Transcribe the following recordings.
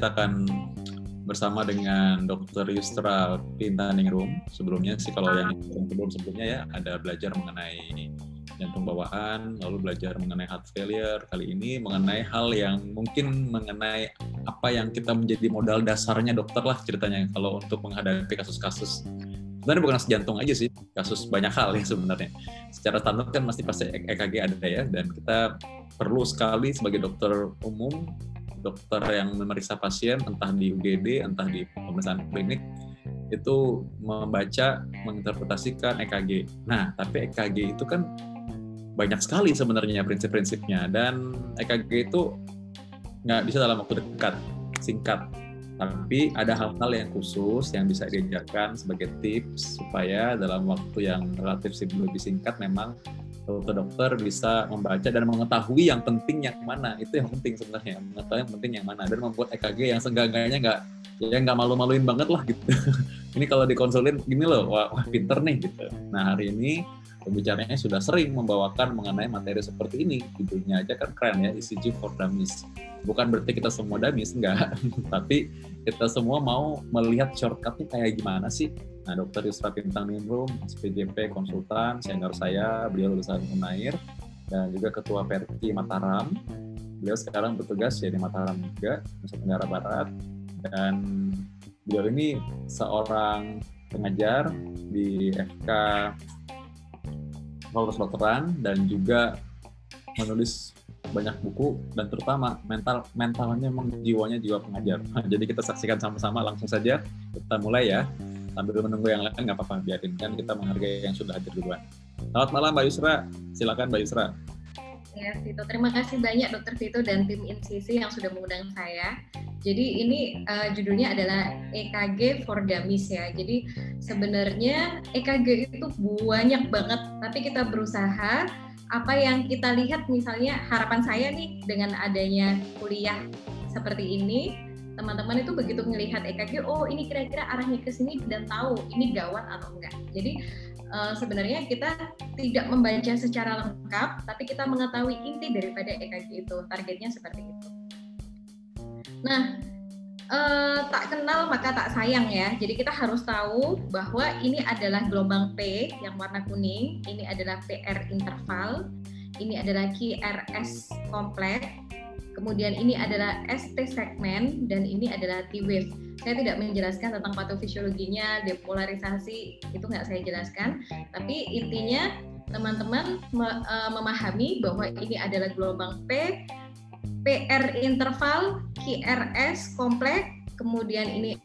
kita akan bersama dengan Dr. Yustra Pintaningrum. Sebelumnya sih kalau yang sebelum sebelumnya ya ada belajar mengenai jantung bawaan, lalu belajar mengenai heart failure. Kali ini mengenai hal yang mungkin mengenai apa yang kita menjadi modal dasarnya dokter lah ceritanya kalau untuk menghadapi kasus-kasus sebenarnya bukan kasus jantung aja sih, kasus banyak hal ya sebenarnya. Secara standar kan masih pasti EKG ada ya, dan kita perlu sekali sebagai dokter umum dokter yang memeriksa pasien entah di UGD entah di pemeriksaan klinik itu membaca menginterpretasikan EKG. Nah, tapi EKG itu kan banyak sekali sebenarnya prinsip-prinsipnya dan EKG itu nggak bisa dalam waktu dekat, singkat. Tapi ada hal-hal yang khusus yang bisa diajarkan sebagai tips supaya dalam waktu yang relatif lebih singkat memang dokter-dokter bisa membaca dan mengetahui yang penting yang mana. Itu yang penting sebenarnya mengetahui yang penting yang mana. Dan membuat EKG yang seenggaknya nggak ya nggak malu-maluin banget lah gitu. Ini kalau dikonsulin gini loh wah, wah pinter nih gitu. Nah hari ini pembicaranya sudah sering membawakan mengenai materi seperti ini. Judulnya aja kan keren ya ECG for Dummies. Bukan berarti kita semua dummies enggak tapi kita semua mau melihat shortcutnya kayak gimana sih Nah, Dr. Yusra Bintang Ningrum, SPJP konsultan, senior saya, beliau lulusan Unair, dan juga Ketua Perki Mataram. Beliau sekarang bertugas ya di Mataram juga, Nusa Tenggara Barat. Dan beliau ini seorang pengajar di FK Fakultas Kedokteran dan juga menulis banyak buku dan terutama mental mentalnya memang jiwanya jiwa pengajar. Jadi kita saksikan sama-sama langsung saja. Kita mulai ya sambil menunggu yang lain nggak apa-apa biarin kan kita menghargai yang sudah hadir duluan. Selamat malam Mbak Yusra, silakan Mbak Yusra. Ya, Vito. Terima kasih banyak Dokter Vito dan tim INSISI yang sudah mengundang saya. Jadi ini uh, judulnya adalah EKG for Dummies ya. Jadi sebenarnya EKG itu banyak banget, tapi kita berusaha apa yang kita lihat misalnya harapan saya nih dengan adanya kuliah seperti ini teman-teman itu begitu melihat EKG, oh ini kira-kira arahnya ke sini dan tahu ini gawat atau enggak. Jadi uh, sebenarnya kita tidak membaca secara lengkap, tapi kita mengetahui inti daripada EKG itu. Targetnya seperti itu. Nah, uh, tak kenal maka tak sayang ya. Jadi kita harus tahu bahwa ini adalah gelombang P yang warna kuning, ini adalah PR interval, ini adalah QRS kompleks, Kemudian ini adalah ST segmen dan ini adalah T wave. Saya tidak menjelaskan tentang patofisiologinya, depolarisasi itu nggak saya jelaskan. Tapi intinya teman-teman e, memahami bahwa ini adalah gelombang P, PR interval, QRS kompleks, kemudian ini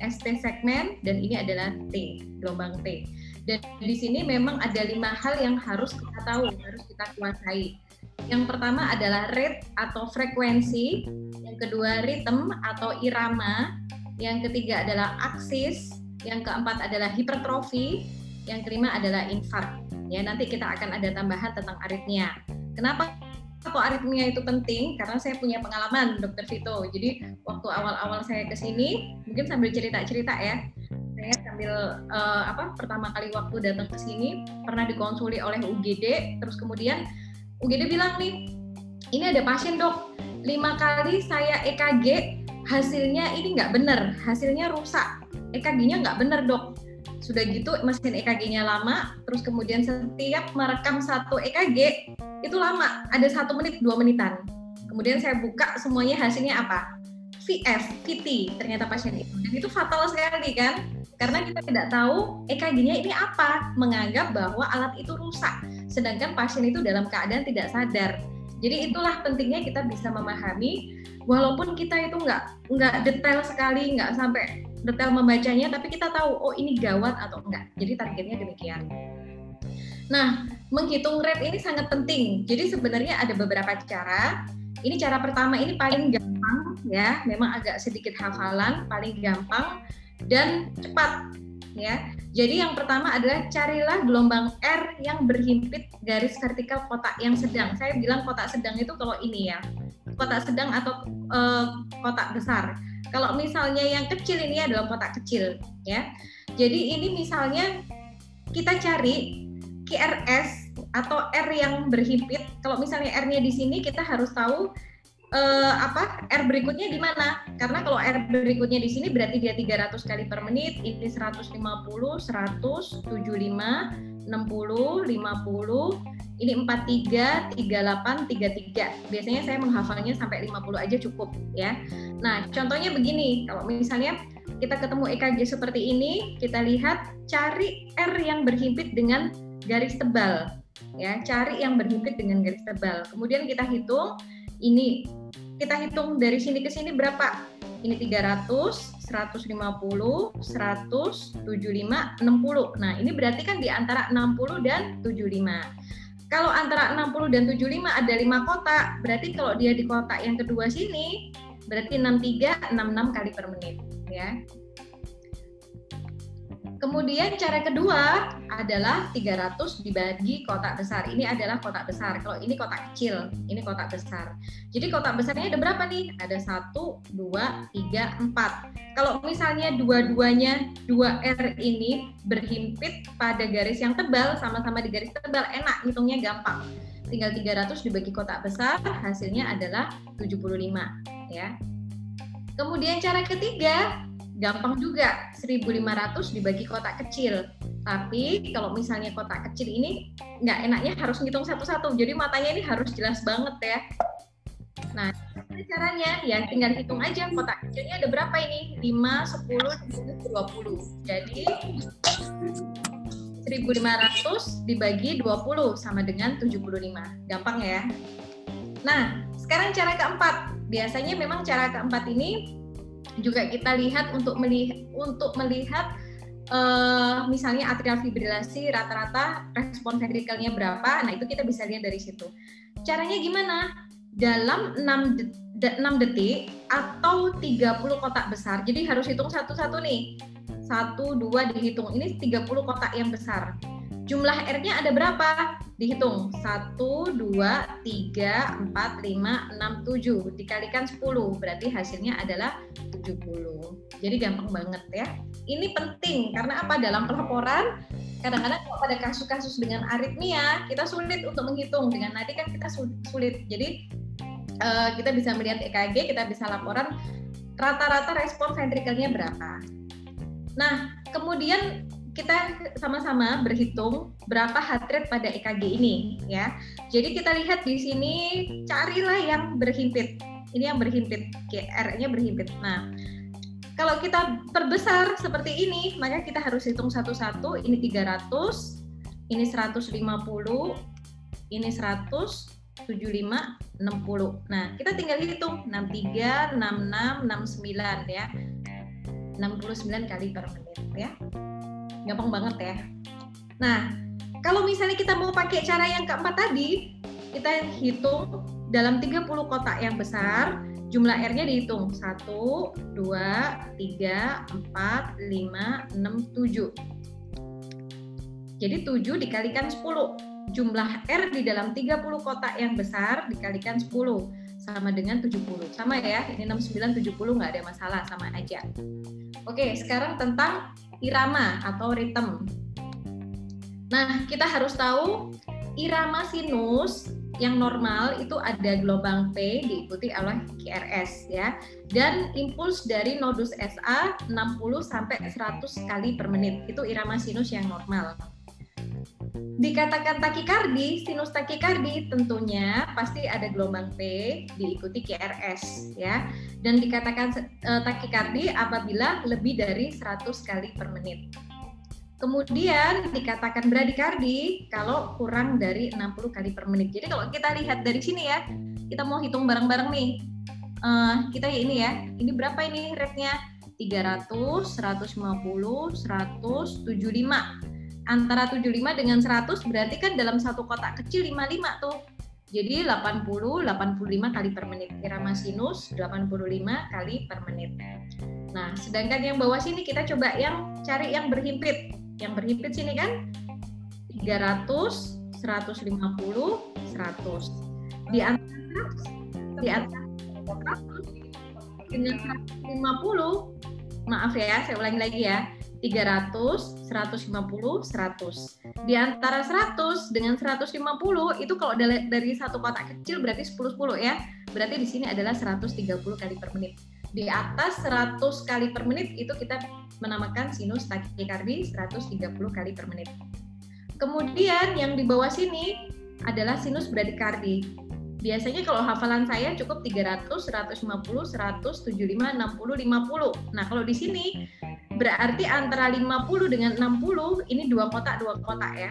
ST segmen dan ini adalah T, gelombang T. Dan di sini memang ada lima hal yang harus kita tahu, harus kita kuasai. Yang pertama adalah rate atau frekuensi, yang kedua ritme atau irama, yang ketiga adalah aksis, yang keempat adalah hipertrofi, yang kelima adalah infark. Ya, nanti kita akan ada tambahan tentang aritmia. Kenapa kok aritmia itu penting? Karena saya punya pengalaman, Dokter Vito. Jadi waktu awal-awal saya ke sini, mungkin sambil cerita-cerita ya. Saya sambil uh, apa? Pertama kali waktu datang ke sini pernah dikonsuli oleh UGD, terus kemudian UGD bilang nih, ini ada pasien dok, lima kali saya EKG, hasilnya ini nggak benar, hasilnya rusak, EKG-nya nggak benar dok. Sudah gitu mesin EKG-nya lama, terus kemudian setiap merekam satu EKG itu lama, ada satu menit, dua menitan. Kemudian saya buka semuanya hasilnya apa? VF, VT, ternyata pasien itu. Dan itu fatal sekali kan? Karena kita tidak tahu EKG-nya ini apa, menganggap bahwa alat itu rusak sedangkan pasien itu dalam keadaan tidak sadar. Jadi itulah pentingnya kita bisa memahami, walaupun kita itu nggak nggak detail sekali, nggak sampai detail membacanya, tapi kita tahu oh ini gawat atau enggak. Jadi targetnya demikian. Nah, menghitung rate ini sangat penting. Jadi sebenarnya ada beberapa cara. Ini cara pertama ini paling gampang ya, memang agak sedikit hafalan, paling gampang dan cepat ya. Jadi yang pertama adalah carilah gelombang R yang berhimpit garis vertikal kotak yang sedang. Saya bilang kotak sedang itu kalau ini ya, kotak sedang atau uh, kotak besar. Kalau misalnya yang kecil ini adalah kotak kecil, ya. Jadi ini misalnya kita cari QRS atau R yang berhimpit. Kalau misalnya R-nya di sini, kita harus tahu uh, apa R berikutnya di mana? Karena kalau R berikutnya di sini berarti dia 300 kali per menit, ini 150, 100, 75, 60, 50, ini 43, 38, 33. Biasanya saya menghafalnya sampai 50 aja cukup ya. Nah, contohnya begini, kalau misalnya kita ketemu EKG seperti ini, kita lihat cari R yang berhimpit dengan garis tebal. Ya, cari yang berhimpit dengan garis tebal. Kemudian kita hitung ini kita hitung dari sini ke sini berapa? Ini 300, 150, 100, 75, 60. Nah, ini berarti kan di antara 60 dan 75. Kalau antara 60 dan 75 ada 5 kotak, berarti kalau dia di kotak yang kedua sini, berarti 63, 66 kali per menit. ya. Kemudian cara kedua adalah 300 dibagi kotak besar. Ini adalah kotak besar. Kalau ini kotak kecil, ini kotak besar. Jadi kotak besarnya ada berapa nih? Ada 1, 2, 3, 4. Kalau misalnya dua-duanya 2R ini berhimpit pada garis yang tebal, sama-sama di garis tebal, enak, hitungnya gampang. Tinggal 300 dibagi kotak besar, hasilnya adalah 75. ya. Kemudian cara ketiga, gampang juga. 1500 dibagi kotak kecil. Tapi kalau misalnya kotak kecil ini nggak enaknya harus ngitung satu-satu. Jadi matanya ini harus jelas banget ya. Nah caranya? Ya tinggal hitung aja kotak kecilnya ada berapa ini? 5, 10, 20 jadi 1500 dibagi 20 sama dengan 75 gampang ya? Nah sekarang cara keempat. Biasanya memang cara keempat ini juga kita lihat untuk melihat untuk melihat uh, misalnya atrial fibrilasi rata-rata respon ventrikelnya berapa. Nah, itu kita bisa lihat dari situ. Caranya gimana? Dalam 6 detik, 6 detik atau 30 kotak besar. Jadi harus hitung satu-satu nih. Satu, dua dihitung. Ini 30 kotak yang besar. Jumlah R-nya ada berapa? Dihitung. 1, 2, 3, 4, 5, 6, 7. Dikalikan 10. Berarti hasilnya adalah 70. Jadi gampang banget ya. Ini penting karena apa? Dalam pelaporan kadang-kadang kalau pada kasus-kasus dengan aritmia kita sulit untuk menghitung. Dengan nadi kan kita sulit. Jadi uh, kita bisa melihat EKG, kita bisa laporan rata-rata respon ventrikelnya berapa. Nah, kemudian kita sama-sama berhitung berapa heart rate pada EKG ini ya. Jadi kita lihat di sini carilah yang berhimpit. Ini yang berhimpit, R-nya berhimpit. Nah, kalau kita perbesar seperti ini, maka kita harus hitung satu-satu. Ini 300, ini 150, ini 100, 75, 60. Nah, kita tinggal hitung 63, 66, 69 ya. 69 kali per menit ya gampang banget ya. Nah, kalau misalnya kita mau pakai cara yang keempat tadi, kita hitung dalam 30 kotak yang besar, jumlah R-nya dihitung 1, 2, 3, 4, 5, 6, 7. Jadi 7 dikalikan 10. Jumlah R di dalam 30 kotak yang besar dikalikan 10 sama dengan 70. Sama ya, ini 69, 70 nggak ada masalah, sama aja. Oke, sekarang tentang irama atau ritme. Nah, kita harus tahu irama sinus yang normal itu ada gelombang P diikuti oleh QRS ya. Dan impuls dari nodus SA 60 sampai 100 kali per menit. Itu irama sinus yang normal. Dikatakan takikardi, sinus takikardi tentunya pasti ada gelombang P diikuti QRS ya. Dan dikatakan uh, takikardi apabila lebih dari 100 kali per menit. Kemudian dikatakan bradikardi kalau kurang dari 60 kali per menit. Jadi kalau kita lihat dari sini ya, kita mau hitung bareng-bareng nih. Uh, kita ya ini ya, ini berapa ini rate-nya? 300, 150, 175 antara 75 dengan 100 berarti kan dalam satu kotak kecil 55 tuh. Jadi 80 85 kali per menit. Irama sinus 85 kali per menit. Nah, sedangkan yang bawah sini kita coba yang cari yang berhimpit. Yang berhimpit sini kan 300, 150, 100. Di antara di antara dengan 150 maaf ya, saya ulangi lagi ya 300, 150, 100. Di antara 100 dengan 150 itu kalau dari, satu kotak kecil berarti 10 10 ya. berarti di sini adalah 130 kali per menit. Di atas 100 kali per menit itu kita menamakan sinus takikardi 130 kali per menit. Kemudian yang di bawah sini adalah sinus bradikardi. Biasanya kalau hafalan saya cukup 300, 150, 175, 60, 50. Nah, kalau di sini berarti antara 50 dengan 60 ini dua kotak dua kotak ya.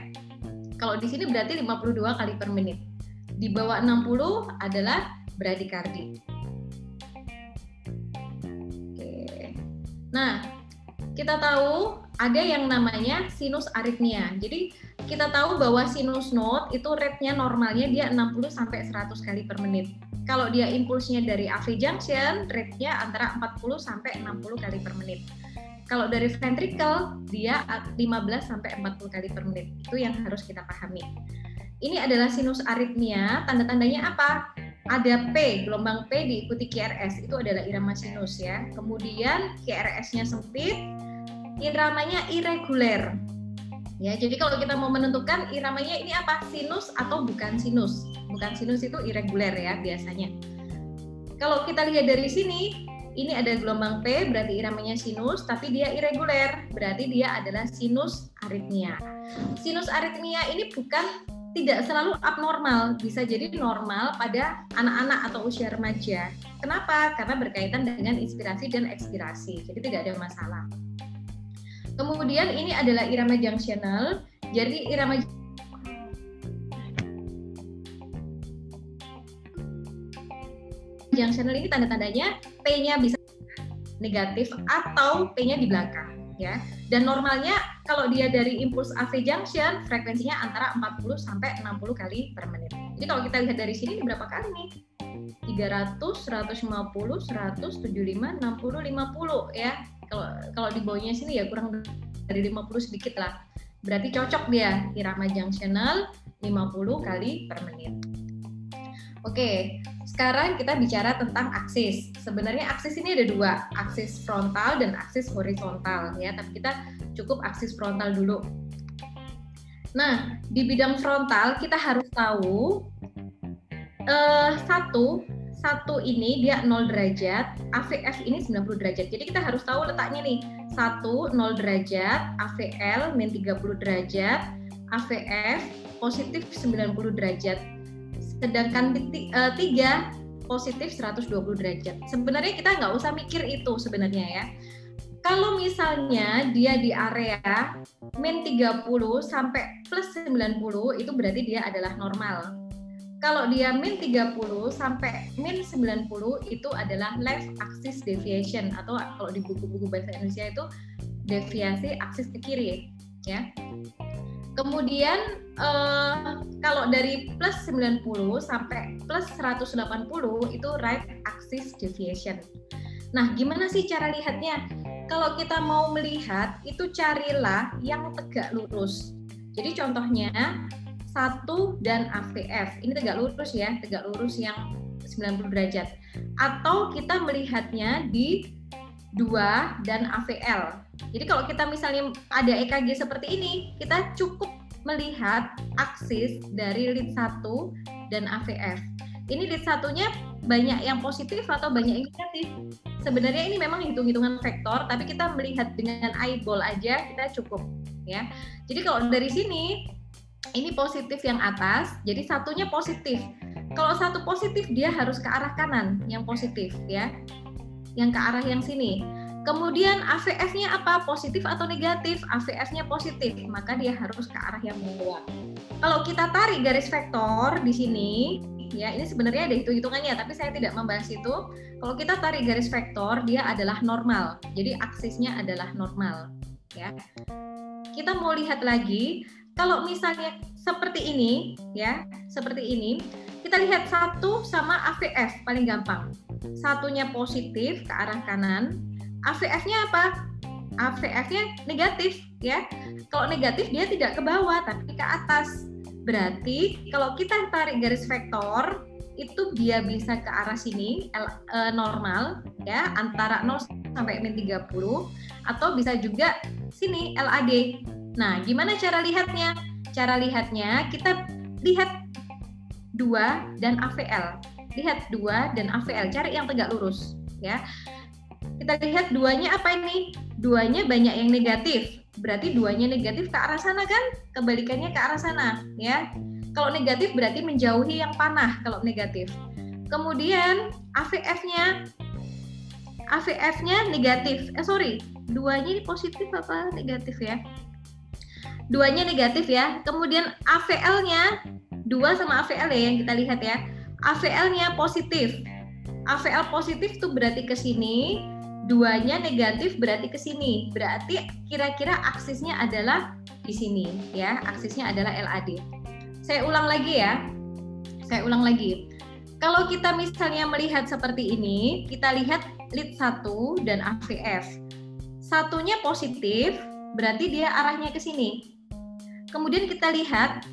Kalau di sini berarti 52 kali per menit. Di bawah 60 adalah bradikardi. Oke. Nah, kita tahu ada yang namanya sinus aritmia. Jadi kita tahu bahwa sinus node itu rate-nya normalnya dia 60 sampai 100 kali per menit. Kalau dia impulsnya dari AV junction, rate-nya antara 40 sampai 60 kali per menit. Kalau dari ventricle, dia 15 sampai 40 kali per menit. Itu yang harus kita pahami. Ini adalah sinus aritmia, tanda-tandanya apa? Ada P, gelombang P diikuti QRS, itu adalah irama sinus ya. Kemudian QRS-nya sempit, iramanya irregular. Ya, jadi kalau kita mau menentukan iramanya ini apa? Sinus atau bukan sinus? Bukan sinus itu irregular ya biasanya. Kalau kita lihat dari sini, ini ada gelombang P berarti iramanya sinus, tapi dia irregular, berarti dia adalah sinus aritmia. Sinus aritmia ini bukan tidak selalu abnormal, bisa jadi normal pada anak-anak atau usia remaja. Kenapa? Karena berkaitan dengan inspirasi dan ekspirasi, jadi tidak ada masalah. Kemudian ini adalah irama junctional. Jadi irama junctional ini tanda-tandanya P-nya bisa negatif atau P-nya di belakang ya. Dan normalnya kalau dia dari impuls AV junction frekuensinya antara 40 sampai 60 kali per menit. Jadi kalau kita lihat dari sini ini berapa kali nih? 300, 150, 175, 60, 50 ya kalau kalau di bawahnya sini ya kurang dari 50 sedikit lah. Berarti cocok dia irama junctional 50 kali per menit. Oke, sekarang kita bicara tentang aksis. Sebenarnya aksis ini ada dua, aksis frontal dan aksis horizontal ya, tapi kita cukup aksis frontal dulu. Nah, di bidang frontal kita harus tahu eh, satu satu ini dia 0 derajat, AVF ini 90 derajat. Jadi kita harus tahu letaknya nih. 1 0 derajat, AVL min 30 derajat, AVF positif 90 derajat. Sedangkan uh, 3 positif 120 derajat. Sebenarnya kita nggak usah mikir itu sebenarnya ya. Kalau misalnya dia di area min 30 sampai plus 90 itu berarti dia adalah normal kalau dia min 30 sampai min 90 itu adalah left axis deviation atau kalau di buku-buku bahasa Indonesia itu deviasi aksis ke kiri ya. Kemudian eh, kalau dari plus 90 sampai plus 180 itu right axis deviation. Nah, gimana sih cara lihatnya? Kalau kita mau melihat, itu carilah yang tegak lurus. Jadi contohnya, 1 dan AVF. Ini tegak lurus ya, tegak lurus yang 90 derajat. Atau kita melihatnya di 2 dan AVL. Jadi kalau kita misalnya ada EKG seperti ini, kita cukup melihat aksis dari lead 1 dan AVF. Ini lead satunya banyak yang positif atau banyak yang negatif. Sebenarnya ini memang hitung-hitungan vektor, tapi kita melihat dengan eyeball aja kita cukup ya. Jadi kalau dari sini ini positif yang atas, jadi satunya positif. Kalau satu positif dia harus ke arah kanan, yang positif ya, yang ke arah yang sini. Kemudian AVF-nya apa? Positif atau negatif? AVF-nya positif, maka dia harus ke arah yang bawah. Kalau kita tarik garis vektor di sini, ya ini sebenarnya ada hitung-hitungannya, tapi saya tidak membahas itu. Kalau kita tarik garis vektor, dia adalah normal. Jadi aksisnya adalah normal, ya. Kita mau lihat lagi kalau misalnya seperti ini, ya, seperti ini, kita lihat satu sama AVF paling gampang. Satunya positif ke arah kanan, AVF-nya apa? AVF-nya negatif, ya. Kalau negatif dia tidak ke bawah tapi ke atas. Berarti kalau kita tarik garis vektor itu dia bisa ke arah sini eh, normal ya antara 0 sampai min 30 atau bisa juga sini LAD Nah, gimana cara lihatnya? Cara lihatnya kita lihat dua dan AVL. Lihat dua dan AVL, cari yang tegak lurus ya. Kita lihat duanya apa ini? Duanya banyak yang negatif. Berarti duanya negatif ke arah sana kan? Kebalikannya ke arah sana ya. Kalau negatif berarti menjauhi yang panah kalau negatif. Kemudian AVF-nya AVF-nya negatif. Eh sorry, duanya positif apa negatif ya? Duanya negatif ya. Kemudian AVL-nya dua sama AVL ya yang kita lihat ya. AVL-nya positif. AVL positif tuh berarti ke sini, duanya negatif berarti ke sini. Berarti kira-kira aksisnya adalah di sini ya. Aksisnya adalah LAD. Saya ulang lagi ya. Saya ulang lagi. Kalau kita misalnya melihat seperti ini, kita lihat lead 1 dan AVF. Satunya positif, berarti dia arahnya ke sini. Kemudian kita lihat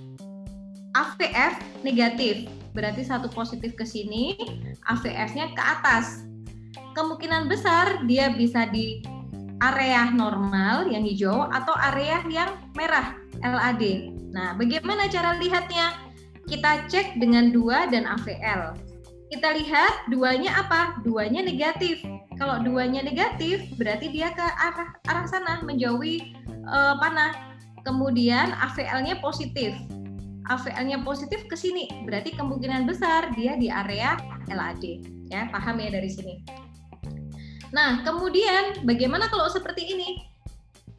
AVF negatif, berarti satu positif ke sini, AVF-nya ke atas. Kemungkinan besar dia bisa di area normal yang hijau atau area yang merah LAD. Nah, bagaimana cara lihatnya? Kita cek dengan dua dan AVL kita lihat duanya apa? Duanya negatif. Kalau duanya negatif, berarti dia ke arah arah sana menjauhi uh, panah. Kemudian AVL-nya positif. AVL-nya positif ke sini, berarti kemungkinan besar dia di area LAD. Ya, paham ya dari sini. Nah, kemudian bagaimana kalau seperti ini?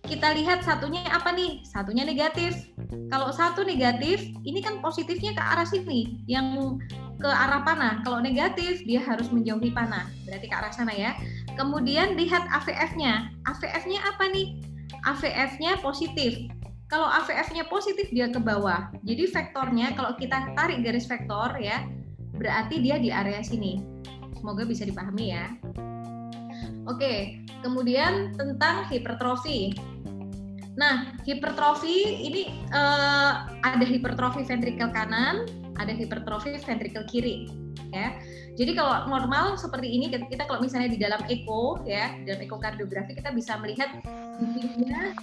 Kita lihat satunya apa nih? Satunya negatif. Kalau satu negatif, ini kan positifnya ke arah sini, yang ke arah panah. Kalau negatif, dia harus menjauhi panah. Berarti ke arah sana ya. Kemudian lihat AVF-nya. AVF-nya apa nih? AVF-nya positif. Kalau AVF-nya positif, dia ke bawah. Jadi vektornya, kalau kita tarik garis vektor ya, berarti dia di area sini. Semoga bisa dipahami ya. Oke, kemudian tentang hipertrofi. Nah, hipertrofi ini uh, ada hipertrofi ventrikel kanan, ada hipertrofi ventrikel kiri ya. Jadi kalau normal seperti ini kita kalau misalnya di dalam echo ya, dalam ekokardiografi kita bisa melihat bibirnya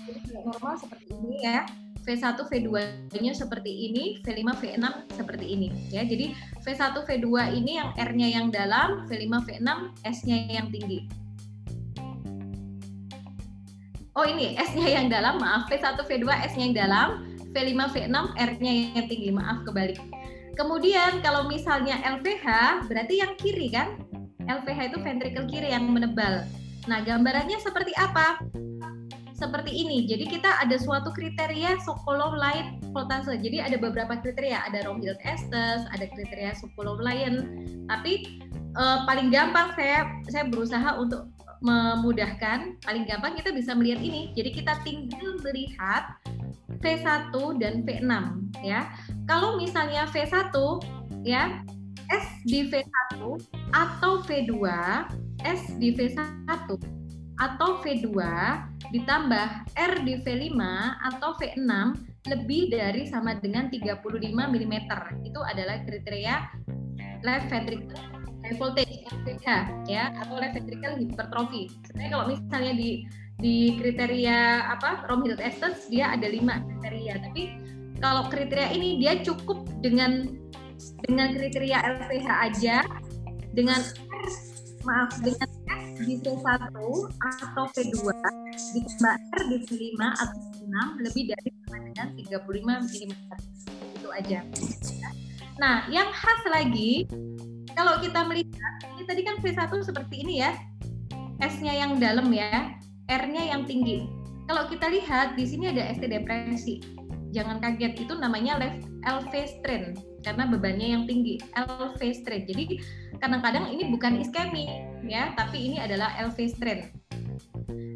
normal seperti ini ya. V1, V2-nya seperti ini, V5, V6 seperti ini ya. Jadi V1, V2 ini yang R-nya yang dalam, V5, V6 S-nya yang tinggi. Oh ini S-nya yang dalam, maaf V1, V2 S-nya yang dalam, V5, V6 R-nya yang tinggi, maaf kebalik. Kemudian kalau misalnya LVH berarti yang kiri kan? LVH itu ventrikel kiri yang menebal. Nah, gambarannya seperti apa? Seperti ini. Jadi kita ada suatu kriteria Sokolov Light voltase. Jadi ada beberapa kriteria, ada Romhild Estes, ada kriteria Sokolov Lion. Tapi eh, paling gampang saya saya berusaha untuk memudahkan. Paling gampang kita bisa melihat ini. Jadi kita tinggal melihat V1 dan V6 ya. Kalau misalnya V1 ya S di V1 atau V2, S di V1 atau V2 ditambah R di V5 atau V6 lebih dari sama dengan 35 mm. Itu adalah kriteria left ventricle high voltage LVH ya atau left ventricle hypertrophy. Sebenarnya kalau misalnya di di kriteria apa Romhild Estes dia ada lima kriteria tapi kalau kriteria ini dia cukup dengan dengan kriteria LPH aja dengan maaf dengan S di V1 atau V2 ditambah R di V5 atau V6 lebih dari sama dengan 35 mm itu aja nah yang khas lagi kalau kita melihat ini tadi kan V1 seperti ini ya S-nya yang dalam ya R-nya yang tinggi. Kalau kita lihat di sini ada ST depresi. Jangan kaget itu namanya LV strain karena bebannya yang tinggi. LV strain. Jadi kadang-kadang ini bukan iskemi ya, tapi ini adalah LV strain.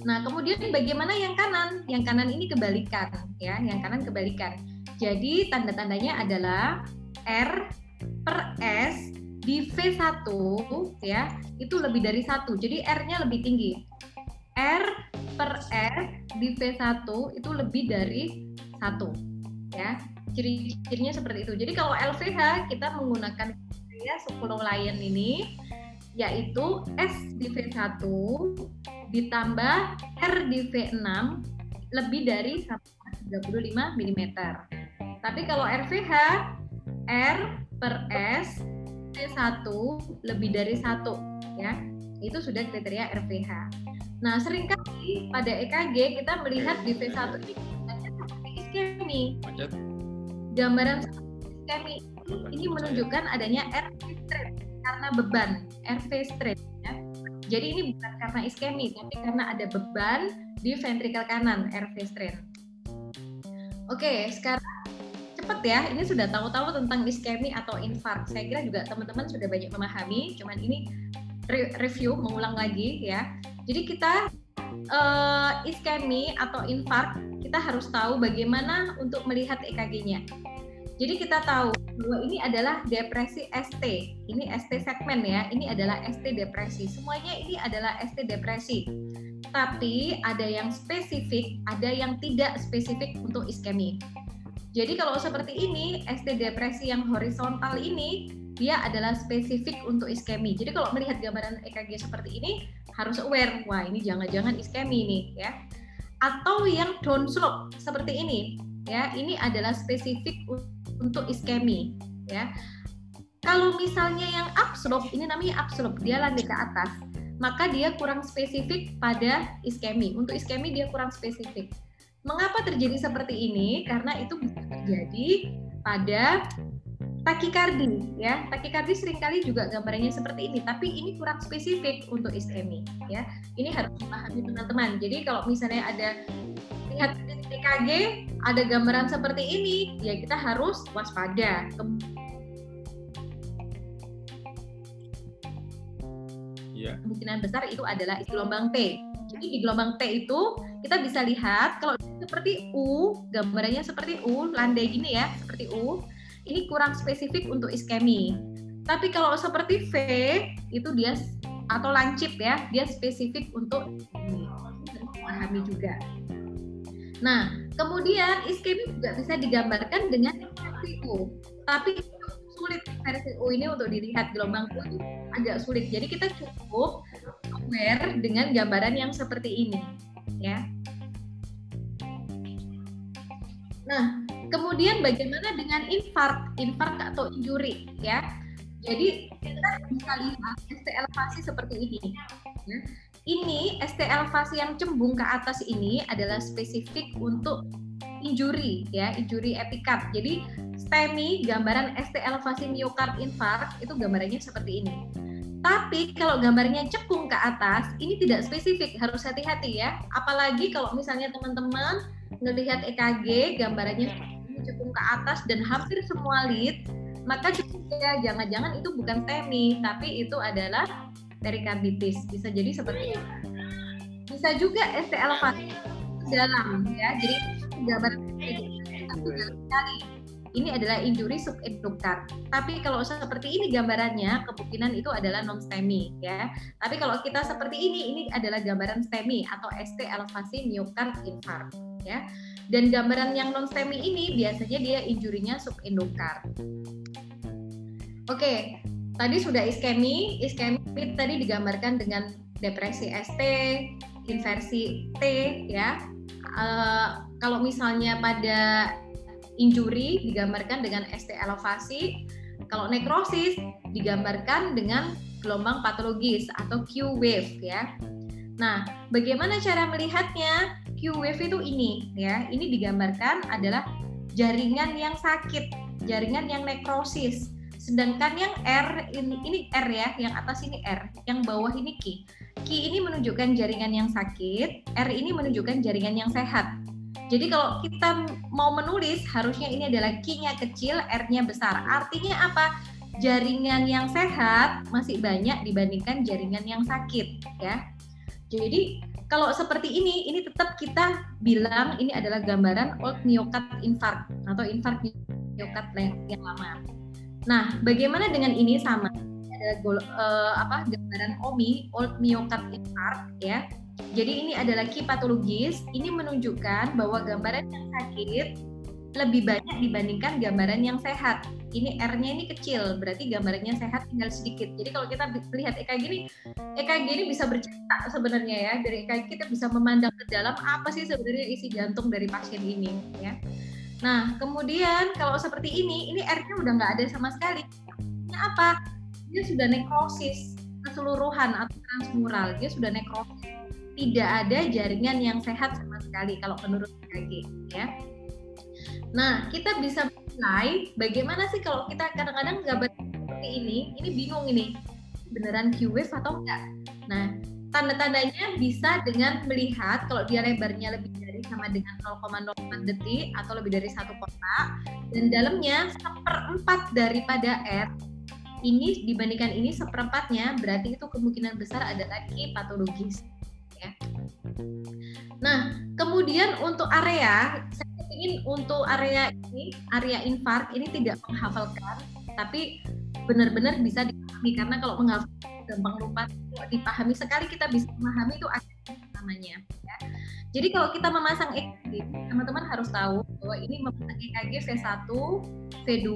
Nah, kemudian bagaimana yang kanan? Yang kanan ini kebalikan ya, yang kanan kebalikan. Jadi tanda-tandanya adalah R per S di V1 ya, itu lebih dari satu. Jadi R-nya lebih tinggi. R per R di V1 itu lebih dari satu ya ciri-cirinya seperti itu. Jadi kalau LVH kita menggunakan ya 10 lion ini yaitu S di V1 ditambah R di V6 lebih dari 135 mm tapi kalau RVH R per S RV1 lebih dari satu ya. Itu sudah kriteria RVH. Nah sering kali pada EKG kita melihat di V1 ini iskemi. Gambaran iskemi ini menunjukkan adanya RV straight karena beban RV straight. Ya. Jadi ini bukan karena iskemi, tapi karena ada beban di ventrikel kanan RV straight. Oke, sekarang cepet ya. Ini sudah tahu-tahu tentang iskemi atau infark. Saya kira juga teman-teman sudah banyak memahami. Cuman ini review, mengulang lagi ya. Jadi kita uh, iskemi atau infark, kita harus tahu bagaimana untuk melihat EKG-nya. Jadi kita tahu bahwa ini adalah depresi ST. Ini ST segmen ya. Ini adalah ST depresi. Semuanya ini adalah ST depresi. Tapi ada yang spesifik, ada yang tidak spesifik untuk iskemi. Jadi kalau seperti ini, ST depresi yang horizontal ini dia adalah spesifik untuk iskemi. Jadi kalau melihat gambaran EKG seperti ini harus aware, wah ini jangan-jangan iskemi nih ya. Atau yang down slope seperti ini, ya. Ini adalah spesifik untuk iskemi ya. Kalau misalnya yang upslope ini namanya upslope dia landai ke atas maka dia kurang spesifik pada iskemi. Untuk iskemi dia kurang spesifik. Mengapa terjadi seperti ini? Karena itu bisa terjadi pada takikardi ya takikardi sering kali juga gambarnya seperti ini tapi ini kurang spesifik untuk iskemi ya ini harus dipahami teman-teman jadi kalau misalnya ada lihat EKG ada gambaran seperti ini, ya kita harus waspada. Ya. Kemungkinan besar itu adalah gelombang T. Jadi di gelombang T itu kita bisa lihat kalau seperti U, gambarannya seperti U, landai gini ya, seperti U, ini kurang spesifik untuk iskemi. Tapi kalau seperti V itu dia atau lancip ya, dia spesifik untuk ini. Memahami juga. Nah, kemudian iskemi juga bisa digambarkan dengan U. Tapi sulit U ini untuk dilihat gelombang itu agak sulit. Jadi kita cukup aware dengan gambaran yang seperti ini, ya. Nah, kemudian bagaimana dengan infark, infark atau injury, ya? Jadi kita bisa lihat ST elevasi seperti ini. Ya ini ST elevasi yang cembung ke atas ini adalah spesifik untuk injury ya, injury epikat. Jadi STEMI gambaran ST elevasi miokard infark itu gambarannya seperti ini. Tapi kalau gambarnya cekung ke atas, ini tidak spesifik, harus hati-hati ya. Apalagi kalau misalnya teman-teman melihat EKG, gambarannya ke atas dan hampir semua lead, maka ya jangan-jangan itu bukan STEMI, tapi itu adalah perikarditis bisa jadi seperti itu bisa juga ST elevasi dalam ya jadi gambar satu kali ini adalah injury subendokard. Tapi kalau seperti ini gambarannya, kemungkinan itu adalah non STEMI ya. Tapi kalau kita seperti ini, ini adalah gambaran STEMI atau ST elevasi miokard infarct ya. Dan gambaran yang non STEMI ini biasanya dia injurinya subendokard. Oke, tadi sudah iskemi, iskemi tadi digambarkan dengan depresi ST, inversi T ya. Uh, kalau misalnya pada injury digambarkan dengan ST elevasi, kalau nekrosis digambarkan dengan gelombang patologis atau Q wave ya. Nah, bagaimana cara melihatnya? Q wave itu ini ya. Ini digambarkan adalah jaringan yang sakit, jaringan yang nekrosis Sedangkan yang R ini ini R ya, yang atas ini R, yang bawah ini Q. Q ini menunjukkan jaringan yang sakit, R ini menunjukkan jaringan yang sehat. Jadi kalau kita mau menulis harusnya ini adalah Q-nya kecil, R-nya besar. Artinya apa? Jaringan yang sehat masih banyak dibandingkan jaringan yang sakit, ya. Jadi kalau seperti ini, ini tetap kita bilang ini adalah gambaran old myocard infarct atau infark myocard yang lama. Nah, bagaimana dengan ini sama ada uh, apa gambaran OMI old myocard infarct ya. Jadi ini adalah key patologis. Ini menunjukkan bahwa gambaran yang sakit lebih banyak dibandingkan gambaran yang sehat. Ini R-nya ini kecil, berarti gambarannya sehat tinggal sedikit. Jadi kalau kita lihat EKG ini, EKG ini bisa bercerita sebenarnya ya. Dari EKG kita bisa memandang ke dalam apa sih sebenarnya isi jantung dari pasien ini ya. Nah, kemudian kalau seperti ini, ini R-nya udah nggak ada sama sekali. Ini apa? dia sudah nekrosis keseluruhan atau transmural, dia sudah nekrosis. Tidak ada jaringan yang sehat sama sekali kalau menurut EKG ya. Nah, kita bisa mulai bagaimana sih kalau kita kadang-kadang gambar seperti ini, ini bingung ini beneran Q-wave atau enggak. Nah, tanda-tandanya bisa dengan melihat kalau dia lebarnya lebih dari sama dengan 0,04 detik atau lebih dari satu kotak dan dalamnya seperempat daripada R ini dibandingkan ini seperempatnya berarti itu kemungkinan besar adalah Q patologis ya. Nah, kemudian untuk area saya ingin untuk area ini, area infark ini tidak menghafalkan tapi benar-benar bisa dipahami karena kalau menghafal gampang lupa dipahami sekali kita bisa memahami itu namanya ya. Jadi kalau kita memasang EKG, teman-teman harus tahu bahwa ini memasang EKG V1, V2,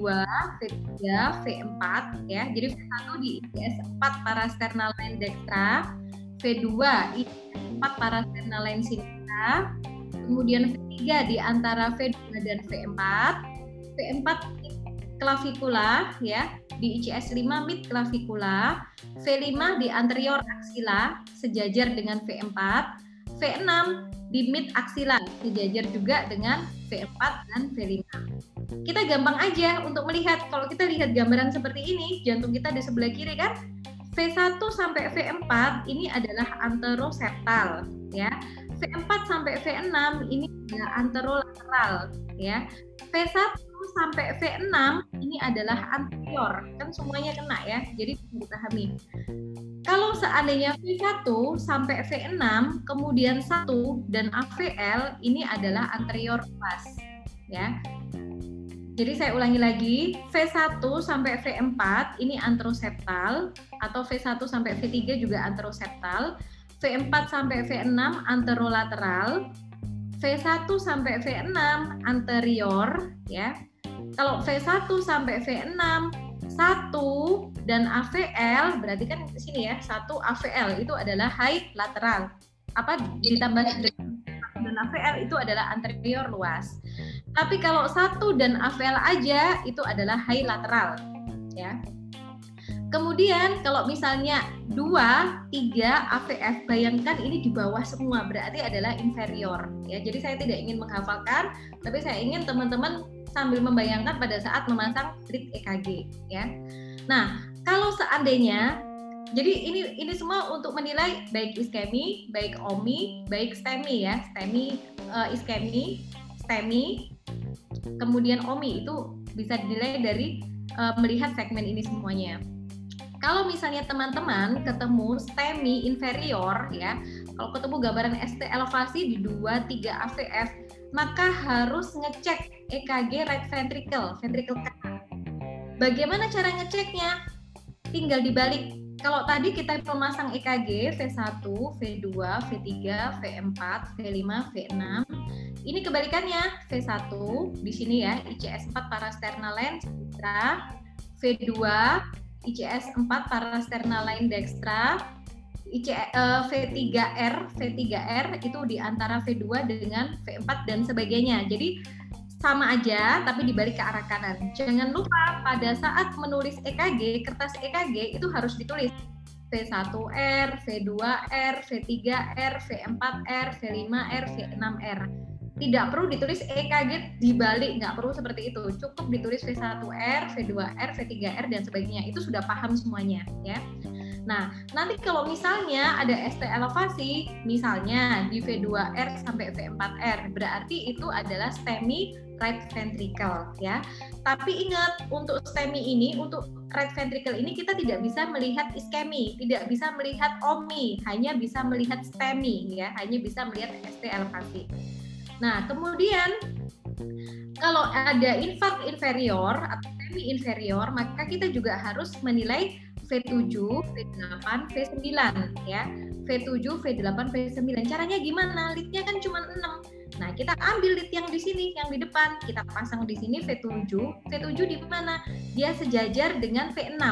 V3, V4 ya. Jadi V1 di ICS 4 parasternal line dextra, V2 ICS 4 parasternal line sinistra, kemudian V3 di antara V2 dan V4, V4 klavikula ya di ICS 5 mid klavikula, V5 di anterior aksila sejajar dengan V4, V6 di mid aksila sejajar juga dengan V4 dan V5. Kita gampang aja untuk melihat. Kalau kita lihat gambaran seperti ini, jantung kita di sebelah kiri kan, V1 sampai V4 ini adalah anteroseptal ya. V4 sampai V6 ini adalah anterolateral ya. V1 sampai V6 ini adalah anterior, kan semuanya kena ya, jadi dipahami. Kalau seandainya V1 sampai V6, kemudian 1 dan AVL ini adalah anterior pas, ya. Jadi saya ulangi lagi, V1 sampai V4 ini anteroseptal atau V1 sampai V3 juga anteroseptal, V4 sampai V6 anterolateral, V1 sampai V6 anterior ya. Kalau V1 sampai V6 1 dan AVL berarti kan di sini ya, 1 AVL itu adalah high lateral. Apa ditambah dan AVL itu adalah anterior luas. Tapi kalau 1 dan AVL aja itu adalah high lateral ya. Kemudian kalau misalnya 2, 3 AVF, bayangkan ini di bawah semua, berarti adalah inferior. Ya, jadi saya tidak ingin menghafalkan, tapi saya ingin teman-teman sambil membayangkan pada saat memasang strip EKG. Ya. Nah, kalau seandainya, jadi ini ini semua untuk menilai baik iskemi, baik omi, baik STEMI ya, STEMI, uh, iskemi, STEMI, kemudian omi itu bisa dinilai dari uh, melihat segmen ini semuanya. Kalau misalnya teman-teman ketemu STEMI inferior ya, kalau ketemu gambaran ST elevasi di 2 3 AVF, maka harus ngecek EKG right ventricle, ventricle kanan. Bagaimana cara ngeceknya? Tinggal dibalik. Kalau tadi kita memasang EKG V1, V2, V3, V4, V5, V6, ini kebalikannya V1 di sini ya ICS 4 parasternal lens, V2 ICS 4 parasternal line dextra, IC, uh, V3R, V3R itu di antara V2 dengan V4 dan sebagainya. Jadi sama aja tapi dibalik ke arah kanan. Jangan lupa pada saat menulis EKG, kertas EKG itu harus ditulis V1R, V2R, V3R, V4R, V5R, V6R tidak perlu ditulis EKG dibalik, nggak perlu seperti itu. Cukup ditulis V1R, V2R, V3R dan sebagainya. Itu sudah paham semuanya, ya. Nah, nanti kalau misalnya ada ST elevasi, misalnya di V2R sampai V4R, berarti itu adalah STEMI right ventricle ya. Tapi ingat untuk STEMI ini, untuk right ventricle ini kita tidak bisa melihat iskemi, tidak bisa melihat OMI, hanya bisa melihat STEMI ya, hanya bisa melihat ST elevasi. Nah, kemudian kalau ada infark inferior atau semi inferior, maka kita juga harus menilai V7, V8, V9 ya. V7, V8, V9. Caranya gimana? Leadnya kan cuma 6. Nah, kita ambil lead yang di sini, yang di depan. Kita pasang di sini V7. V7 di mana? Dia sejajar dengan V6.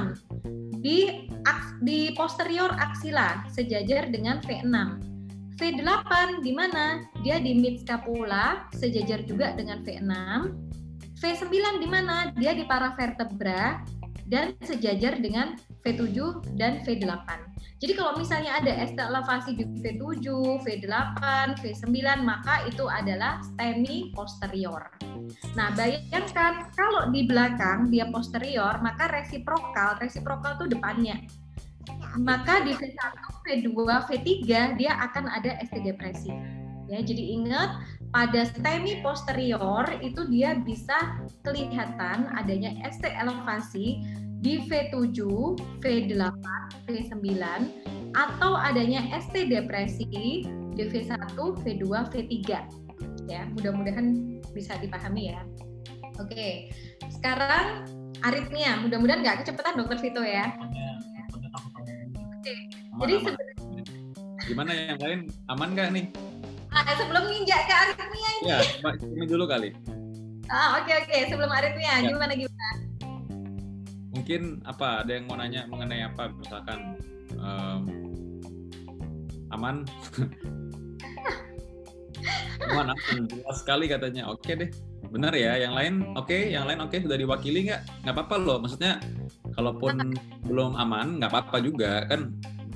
Di di posterior aksila sejajar dengan V6 V8 di mana? Dia di mid scapula, sejajar juga dengan V6. V9 di mana? Dia di paravertebra, dan sejajar dengan V7 dan V8. Jadi kalau misalnya ada elevasi di V7, V8, V9, maka itu adalah STEMI posterior. Nah, bayangkan kalau di belakang dia posterior, maka resiprokal, resiprokal itu depannya. Maka di V1, V2, V3 dia akan ada ST depresi. Ya, jadi ingat pada STEMI posterior itu dia bisa kelihatan adanya ST elevasi di V7, V8, V9 atau adanya ST depresi di V1, V2, V3. Ya, mudah-mudahan bisa dipahami ya. Oke, sekarang aritmia. Mudah-mudahan nggak kecepatan dokter Vito ya. Jadi sebenarnya gimana yang lain? Aman nggak nih? Ah, sebelum nginjak ke aritmia ini. Ya, ini dulu kali. Ah, oke okay, oke, okay. sebelum aritmia, ya. gimana gimana? mungkin apa ada yang mau nanya mengenai apa? Misalkan um, aman? Aman aman. Jelas sekali katanya. Oke deh. Benar ya yang lain? Oke okay, yang lain oke. Okay, sudah diwakili nggak? Nggak apa-apa loh. Maksudnya kalaupun belum aman nggak apa-apa juga kan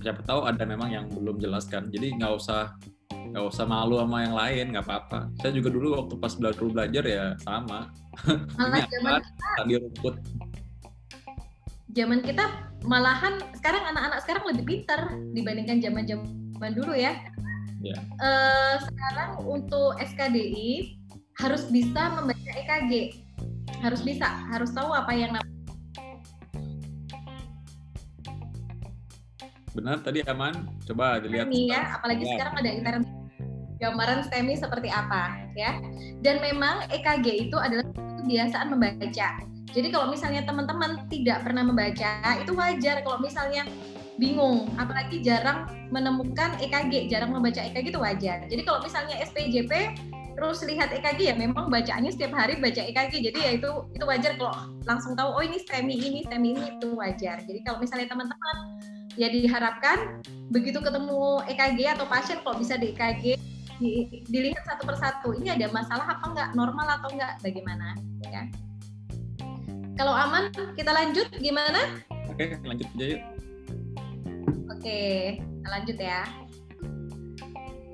siapa tahu ada memang yang belum jelas kan jadi nggak usah nggak usah malu sama yang lain nggak apa-apa saya juga dulu waktu pas belajar belajar ya sama ini apa tadi rumput zaman kita malahan sekarang anak-anak sekarang lebih pintar dibandingkan zaman-zaman dulu ya. Yeah. Ya. Uh, sekarang untuk SKDI harus bisa membaca EKG, harus bisa, harus tahu apa yang Benar tadi aman. Coba dilihat. Ya, apalagi ya. sekarang ada internet gambaran STEMI seperti apa ya. Dan memang EKG itu adalah kebiasaan membaca jadi kalau misalnya teman-teman tidak pernah membaca, itu wajar kalau misalnya bingung, apalagi jarang menemukan EKG, jarang membaca EKG itu wajar. Jadi kalau misalnya SPJP terus lihat EKG ya memang bacaannya setiap hari baca EKG jadi ya itu itu wajar kalau langsung tahu oh ini STEMI ini STEMI ini itu wajar jadi kalau misalnya teman-teman ya diharapkan begitu ketemu EKG atau pasien kalau bisa di EKG di, dilihat satu persatu ini ada masalah apa enggak normal atau enggak bagaimana ya kalau aman, kita lanjut gimana? Oke, lanjut aja yuk. Oke, kita lanjut ya.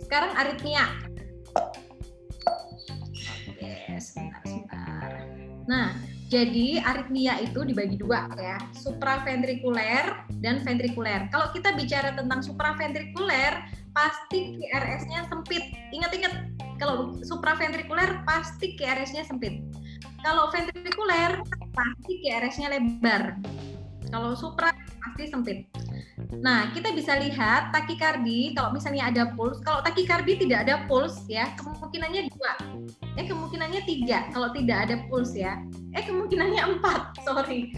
Sekarang aritmia. Oke, sebentar, sebentar. Nah, jadi aritmia itu dibagi dua ya, supraventrikuler dan ventrikuler. Kalau kita bicara tentang supraventrikuler, pasti QRS-nya sempit. Ingat-ingat, kalau supraventrikuler pasti QRS-nya sempit. Kalau ventrikuler pasti QRS-nya lebar. Kalau supra pasti sempit. Nah, kita bisa lihat takikardi kalau misalnya ada puls. Kalau takikardi tidak ada puls ya, kemungkinannya dua. Eh kemungkinannya tiga. Kalau tidak ada puls ya. Eh kemungkinannya empat. Sorry.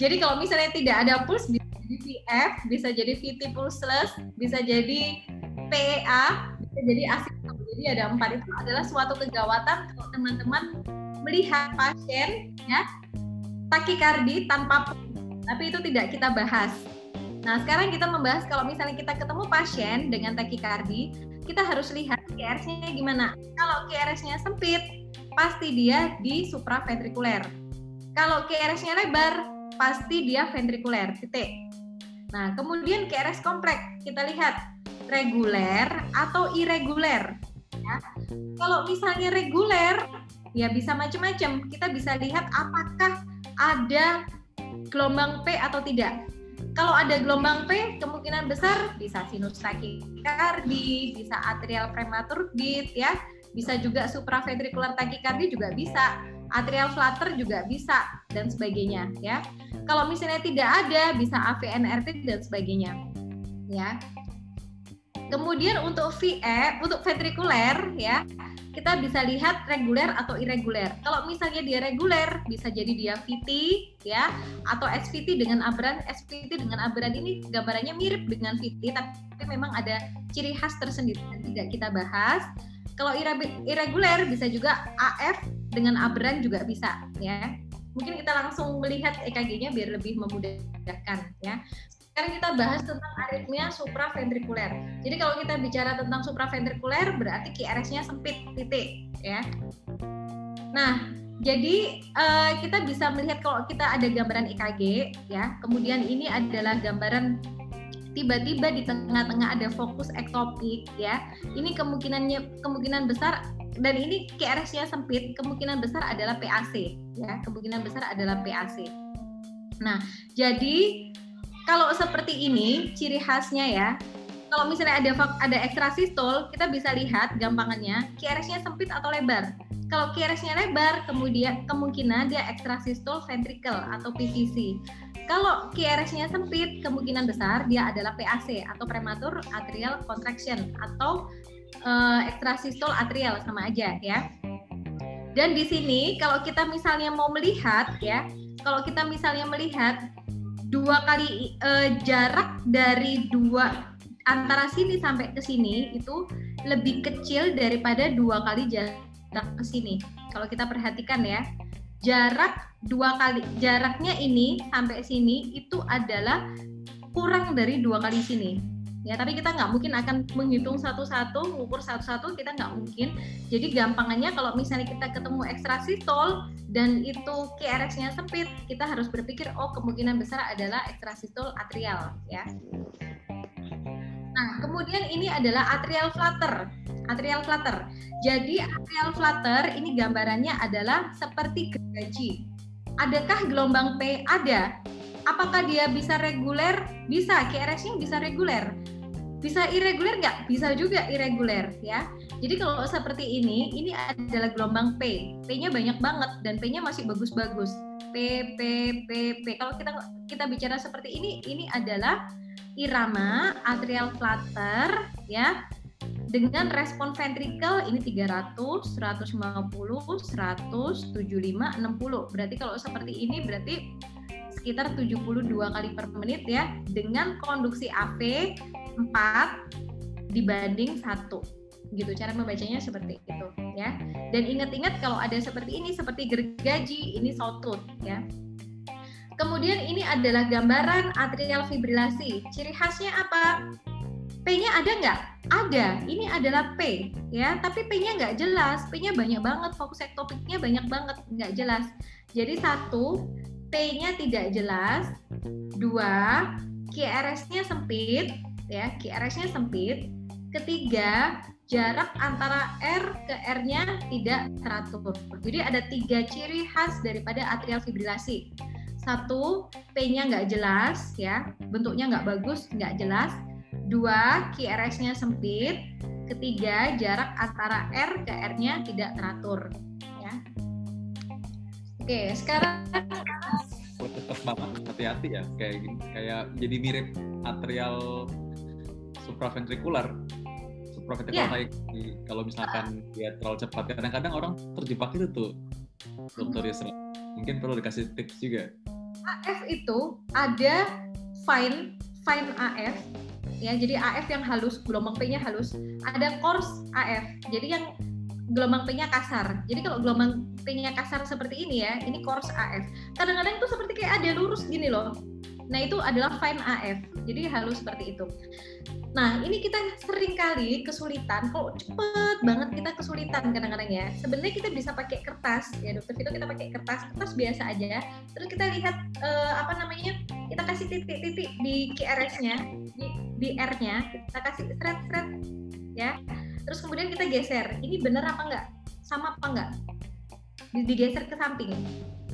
Jadi kalau misalnya tidak ada puls bisa jadi VF, bisa jadi VT pulseless, bisa jadi PEA, bisa jadi asik. Jadi ada empat itu adalah suatu kegawatan kalau teman-teman melihat pasien ya takikardi tanpa tapi itu tidak kita bahas. Nah, sekarang kita membahas kalau misalnya kita ketemu pasien dengan takikardi, kita harus lihat QRS-nya gimana. Kalau QRS-nya sempit, pasti dia di supraventrikuler. Kalau QRS-nya lebar, pasti dia ventrikuler. Titik. Nah, kemudian QRS kompleks, kita lihat reguler atau irreguler. Ya. Kalau misalnya reguler, ya bisa macam-macam. Kita bisa lihat apakah ada gelombang P atau tidak. Kalau ada gelombang P, kemungkinan besar bisa sinus takikardi, bisa atrial prematur beat ya, bisa juga supraventrikular takikardi juga bisa, atrial flutter juga bisa dan sebagainya ya. Kalau misalnya tidak ada, bisa AVNRT dan sebagainya. Ya. Kemudian untuk VE, untuk ventrikuler ya, kita bisa lihat reguler atau irreguler. Kalau misalnya dia reguler, bisa jadi dia VT ya atau SVT dengan aberan. SVT dengan aberan ini gambarannya mirip dengan VT tapi memang ada ciri khas tersendiri yang tidak kita bahas. Kalau irreguler bisa juga AF dengan aberan juga bisa ya. Mungkin kita langsung melihat EKG-nya biar lebih memudahkan ya. Sekarang kita bahas tentang aritmia supraventrikuler. Jadi kalau kita bicara tentang supraventrikuler berarti QRS-nya sempit titik ya. Nah, jadi uh, kita bisa melihat kalau kita ada gambaran EKG ya, kemudian ini adalah gambaran tiba-tiba di tengah-tengah ada fokus ektopik ya. Ini kemungkinannya kemungkinan besar dan ini KRS-nya sempit, kemungkinan besar adalah PAC ya, kemungkinan besar adalah PAC. Nah, jadi kalau seperti ini ciri khasnya ya, kalau misalnya ada ada ekstrasistol, kita bisa lihat gampangannya KRS-nya sempit atau lebar. Kalau QRS-nya lebar, kemudian kemungkinan dia ekstrasistol ventricle atau PVC. Kalau QRS-nya sempit, kemungkinan besar dia adalah PAC atau prematur atrial contraction atau uh, ekstrasistol atrial sama aja ya. Dan di sini kalau kita misalnya mau melihat ya, kalau kita misalnya melihat dua kali uh, jarak dari dua antara sini sampai ke sini itu lebih kecil daripada dua kali jarak ke sini. Kalau kita perhatikan ya, jarak dua kali jaraknya ini sampai sini itu adalah kurang dari dua kali sini. Ya, tapi kita nggak mungkin akan menghitung satu-satu, mengukur satu-satu, kita nggak mungkin. Jadi gampangannya kalau misalnya kita ketemu ekstrasistol dan itu KRX-nya sempit, kita harus berpikir, oh kemungkinan besar adalah ekstrasistol atrial, ya. Nah, kemudian ini adalah atrial flutter atrial flutter. Jadi atrial flutter ini gambarannya adalah seperti gergaji. Adakah gelombang P? Ada. Apakah dia bisa reguler? Bisa. KRS-nya bisa reguler. Bisa irreguler nggak? Bisa juga irreguler ya. Jadi kalau seperti ini, ini adalah gelombang P. P-nya banyak banget dan P-nya masih bagus-bagus. P, P, P, P. Kalau kita kita bicara seperti ini, ini adalah irama atrial flutter ya dengan respon ventrikel ini 300, 150, 100, 75, 60. Berarti kalau seperti ini berarti sekitar 72 kali per menit ya dengan konduksi AV 4 dibanding 1 gitu cara membacanya seperti itu ya dan ingat-ingat kalau ada seperti ini seperti gergaji ini sawtooth ya kemudian ini adalah gambaran atrial fibrilasi ciri khasnya apa P-nya ada nggak? Ada. Ini adalah P, ya. Tapi P-nya nggak jelas. P-nya banyak banget. Fokus ektopiknya banyak banget, nggak jelas. Jadi satu, P-nya tidak jelas. Dua, QRS-nya sempit, ya. QRS-nya sempit. Ketiga, jarak antara R ke R-nya tidak teratur. Jadi ada tiga ciri khas daripada atrial fibrilasi. Satu, P-nya nggak jelas, ya, bentuknya nggak bagus, nggak jelas Dua, QRS-nya sempit. Ketiga, jarak antara R ke R-nya tidak teratur. Ya. Oke, sekarang tetap banget hati-hati ya kayak kayak jadi mirip atrial supraventrikular supraventrikular yeah. kalau misalkan dia terlalu cepat kadang-kadang orang terjebak itu tuh dokter Yusra mungkin perlu dikasih tips juga. AF itu ada fine fine AF ya. Jadi AF yang halus gelombang P-nya halus. Ada coarse AF jadi yang gelombang P-nya kasar. Jadi kalau gelombang P-nya kasar seperti ini ya ini coarse AF kadang-kadang itu seperti kayak ada lurus gini loh nah itu adalah fine AF jadi halus seperti itu Nah, ini kita sering kali kesulitan, kalau cepet banget kita kesulitan kadang-kadang ya. Sebenarnya kita bisa pakai kertas, ya dokter Vito kita pakai kertas, kertas biasa aja. Terus kita lihat uh, apa namanya, kita kasih titik-titik di QRS-nya, di, di R-nya, kita kasih thread-thread, ya. Terus kemudian kita geser, ini benar apa enggak? Sama apa enggak? Digeser ke samping.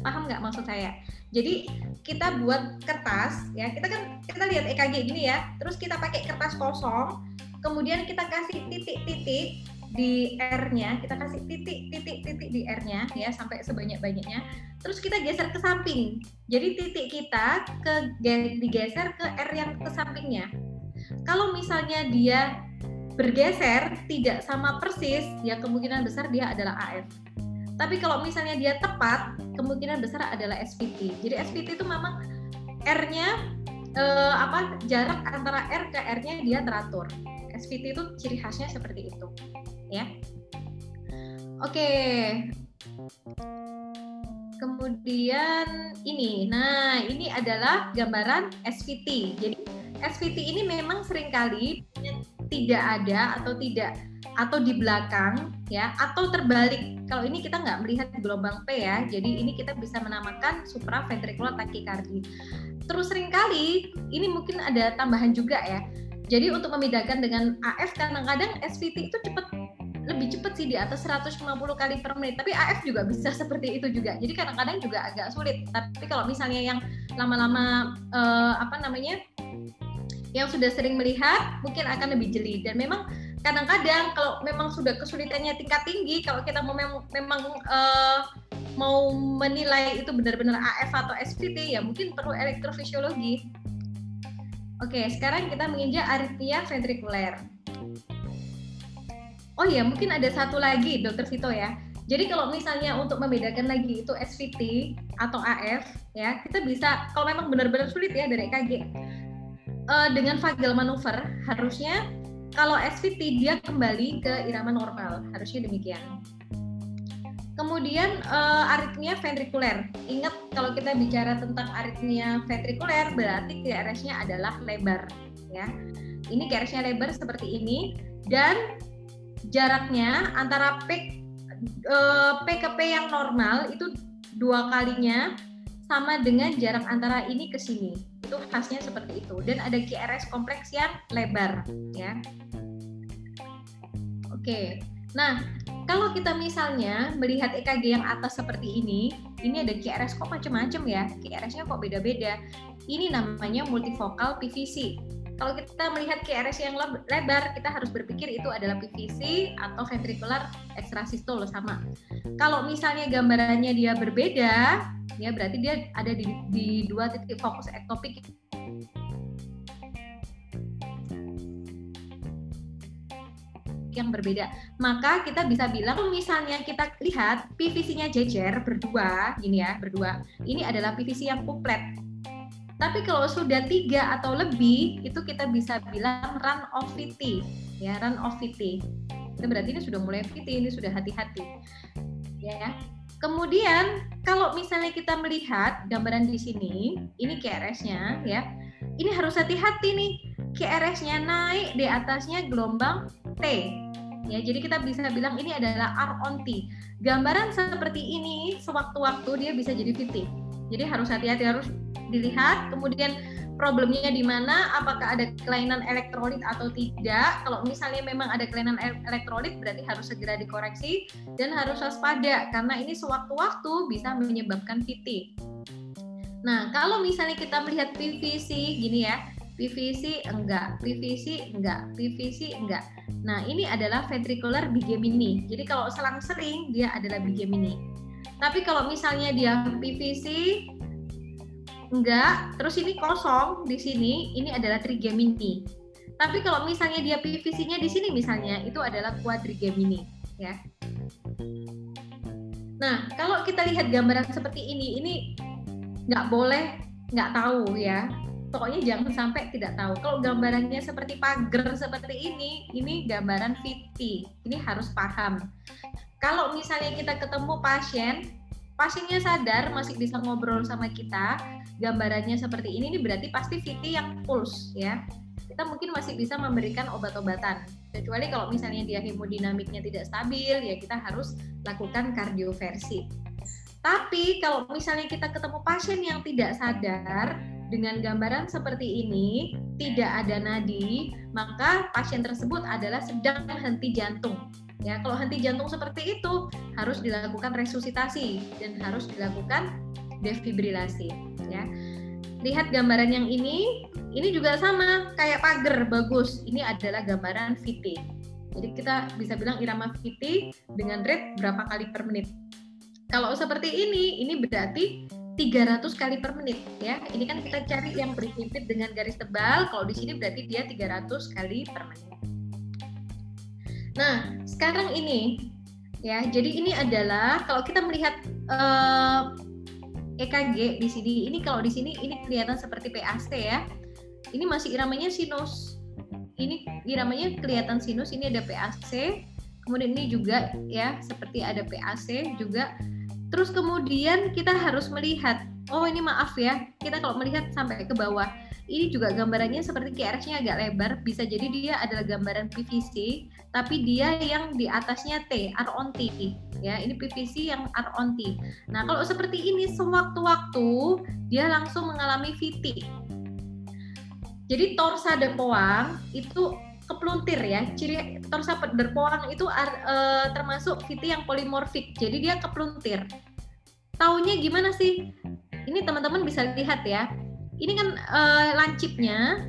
Paham nggak maksud saya? Jadi kita buat kertas ya, kita kan kita lihat EKG gini ya, terus kita pakai kertas kosong, kemudian kita kasih titik-titik di R-nya, kita kasih titik-titik-titik di R-nya ya sampai sebanyak-banyaknya. Terus kita geser ke samping. Jadi titik kita ke digeser ke R yang ke sampingnya. Kalau misalnya dia bergeser tidak sama persis, ya kemungkinan besar dia adalah AF. Tapi kalau misalnya dia tepat, kemungkinan besar adalah SVT. Jadi SVT itu memang R-nya eh, apa jarak antara R ke R-nya dia teratur. SVT itu ciri khasnya seperti itu, ya. Oke. Kemudian ini, nah ini adalah gambaran SVT. Jadi SVT ini memang sering kali tidak ada atau tidak atau di belakang ya atau terbalik. Kalau ini kita nggak melihat gelombang P ya, jadi ini kita bisa menamakan supraventricular tachycardia. Terus sering kali ini mungkin ada tambahan juga ya. Jadi untuk membedakan dengan AF kadang-kadang SVT itu cepat lebih cepat sih di atas 150 kali per menit. Tapi AF juga bisa seperti itu juga. Jadi kadang-kadang juga agak sulit. Tapi kalau misalnya yang lama-lama uh, apa namanya yang sudah sering melihat mungkin akan lebih jeli dan memang kadang-kadang kalau memang sudah kesulitannya tingkat tinggi kalau kita mau memang, memang uh, mau menilai itu benar-benar AF atau SVT ya mungkin perlu elektrofisiologi. Oke, sekarang kita menginjak aritmia ventrikuler. Oh ya, mungkin ada satu lagi, Dokter Vito ya. Jadi kalau misalnya untuk membedakan lagi itu SVT atau AF, ya kita bisa kalau memang benar-benar sulit ya dari EKG uh, dengan vagal manuver harusnya kalau SVT dia kembali ke irama normal, harusnya demikian. Kemudian uh, aritmia ventrikuler. Ingat kalau kita bicara tentang aritmia ventrikuler berarti QRS-nya adalah lebar ya. Ini QRS-nya lebar seperti ini dan jaraknya antara P, uh, P yang normal itu dua kalinya sama dengan jarak antara ini ke sini. Itu khasnya seperti itu. Dan ada QRS kompleks yang lebar, ya. Oke. Nah, kalau kita misalnya melihat EKG yang atas seperti ini, ini ada QRS kok macam-macam ya. QRS-nya kok beda-beda. Ini namanya multifocal PVC. Kalau kita melihat QRS yang lebar, kita harus berpikir itu adalah PVC atau ventricular extrasystole sama. Kalau misalnya gambarannya dia berbeda, ya berarti dia ada di, di dua titik fokus ektopik yang berbeda. Maka kita bisa bilang misalnya kita lihat PVC-nya jejer berdua, gini ya, berdua. Ini adalah PVC yang kuplet. Tapi kalau sudah tiga atau lebih, itu kita bisa bilang run of VT, ya run of VT. Itu berarti ini sudah mulai VT, ini sudah hati-hati, ya. Kemudian kalau misalnya kita melihat gambaran di sini, ini KRS-nya, ya, ini harus hati-hati nih. KRS-nya naik di atasnya gelombang T. Ya, jadi kita bisa bilang ini adalah R on T. Gambaran seperti ini sewaktu-waktu dia bisa jadi VT. Jadi harus hati-hati harus dilihat, kemudian problemnya di mana, apakah ada kelainan elektrolit atau tidak. Kalau misalnya memang ada kelainan elektrolit, berarti harus segera dikoreksi dan harus waspada karena ini sewaktu-waktu bisa menyebabkan VT. Nah, kalau misalnya kita melihat PVC gini ya, PVC enggak, PVC enggak, PVC enggak. Nah, ini adalah ventricular bigemini. Jadi kalau selang sering dia adalah bigemini. Tapi kalau misalnya dia PVC enggak, terus ini kosong di sini, ini adalah trigemini. Tapi kalau misalnya dia PVC-nya di sini misalnya, itu adalah quadrigemini, ya. Nah, kalau kita lihat gambaran seperti ini, ini nggak boleh nggak tahu ya. Pokoknya jangan sampai tidak tahu. Kalau gambarannya seperti pagar seperti ini, ini gambaran VT. Ini harus paham. Kalau misalnya kita ketemu pasien, pasiennya sadar masih bisa ngobrol sama kita, gambarannya seperti ini, ini berarti pasti VT yang pulse ya. Kita mungkin masih bisa memberikan obat-obatan. Kecuali kalau misalnya dia hemodinamiknya tidak stabil, ya kita harus lakukan kardioversi. Tapi kalau misalnya kita ketemu pasien yang tidak sadar, dengan gambaran seperti ini, tidak ada nadi, maka pasien tersebut adalah sedang henti jantung. Ya, kalau henti jantung seperti itu harus dilakukan resusitasi dan harus dilakukan defibrilasi. Ya, lihat gambaran yang ini, ini juga sama kayak pagar bagus. Ini adalah gambaran VT. Jadi kita bisa bilang irama VT dengan rate berapa kali per menit. Kalau seperti ini, ini berarti 300 kali per menit ya. Ini kan kita cari yang berhimpit dengan garis tebal. Kalau di sini berarti dia 300 kali per menit. Nah, sekarang ini ya, jadi ini adalah kalau kita melihat uh, eh, EKG di sini, ini kalau di sini ini kelihatan seperti PAC ya. Ini masih iramanya sinus. Ini iramanya kelihatan sinus, ini ada PAC. Kemudian ini juga ya seperti ada PAC juga. Terus kemudian kita harus melihat, oh ini maaf ya, kita kalau melihat sampai ke bawah. Ini juga gambarannya seperti QRS-nya agak lebar, bisa jadi dia adalah gambaran PVC, tapi dia yang di atasnya T, R on T. Ya, ini PVC yang R on T. Nah, kalau seperti ini sewaktu-waktu dia langsung mengalami VT. Jadi torsa depoang itu kepluntir ya. Ciri torsa derpoang itu uh, termasuk VT yang polimorfik. Jadi dia kepluntir. Taunya gimana sih? Ini teman-teman bisa lihat ya ini kan uh, lancipnya.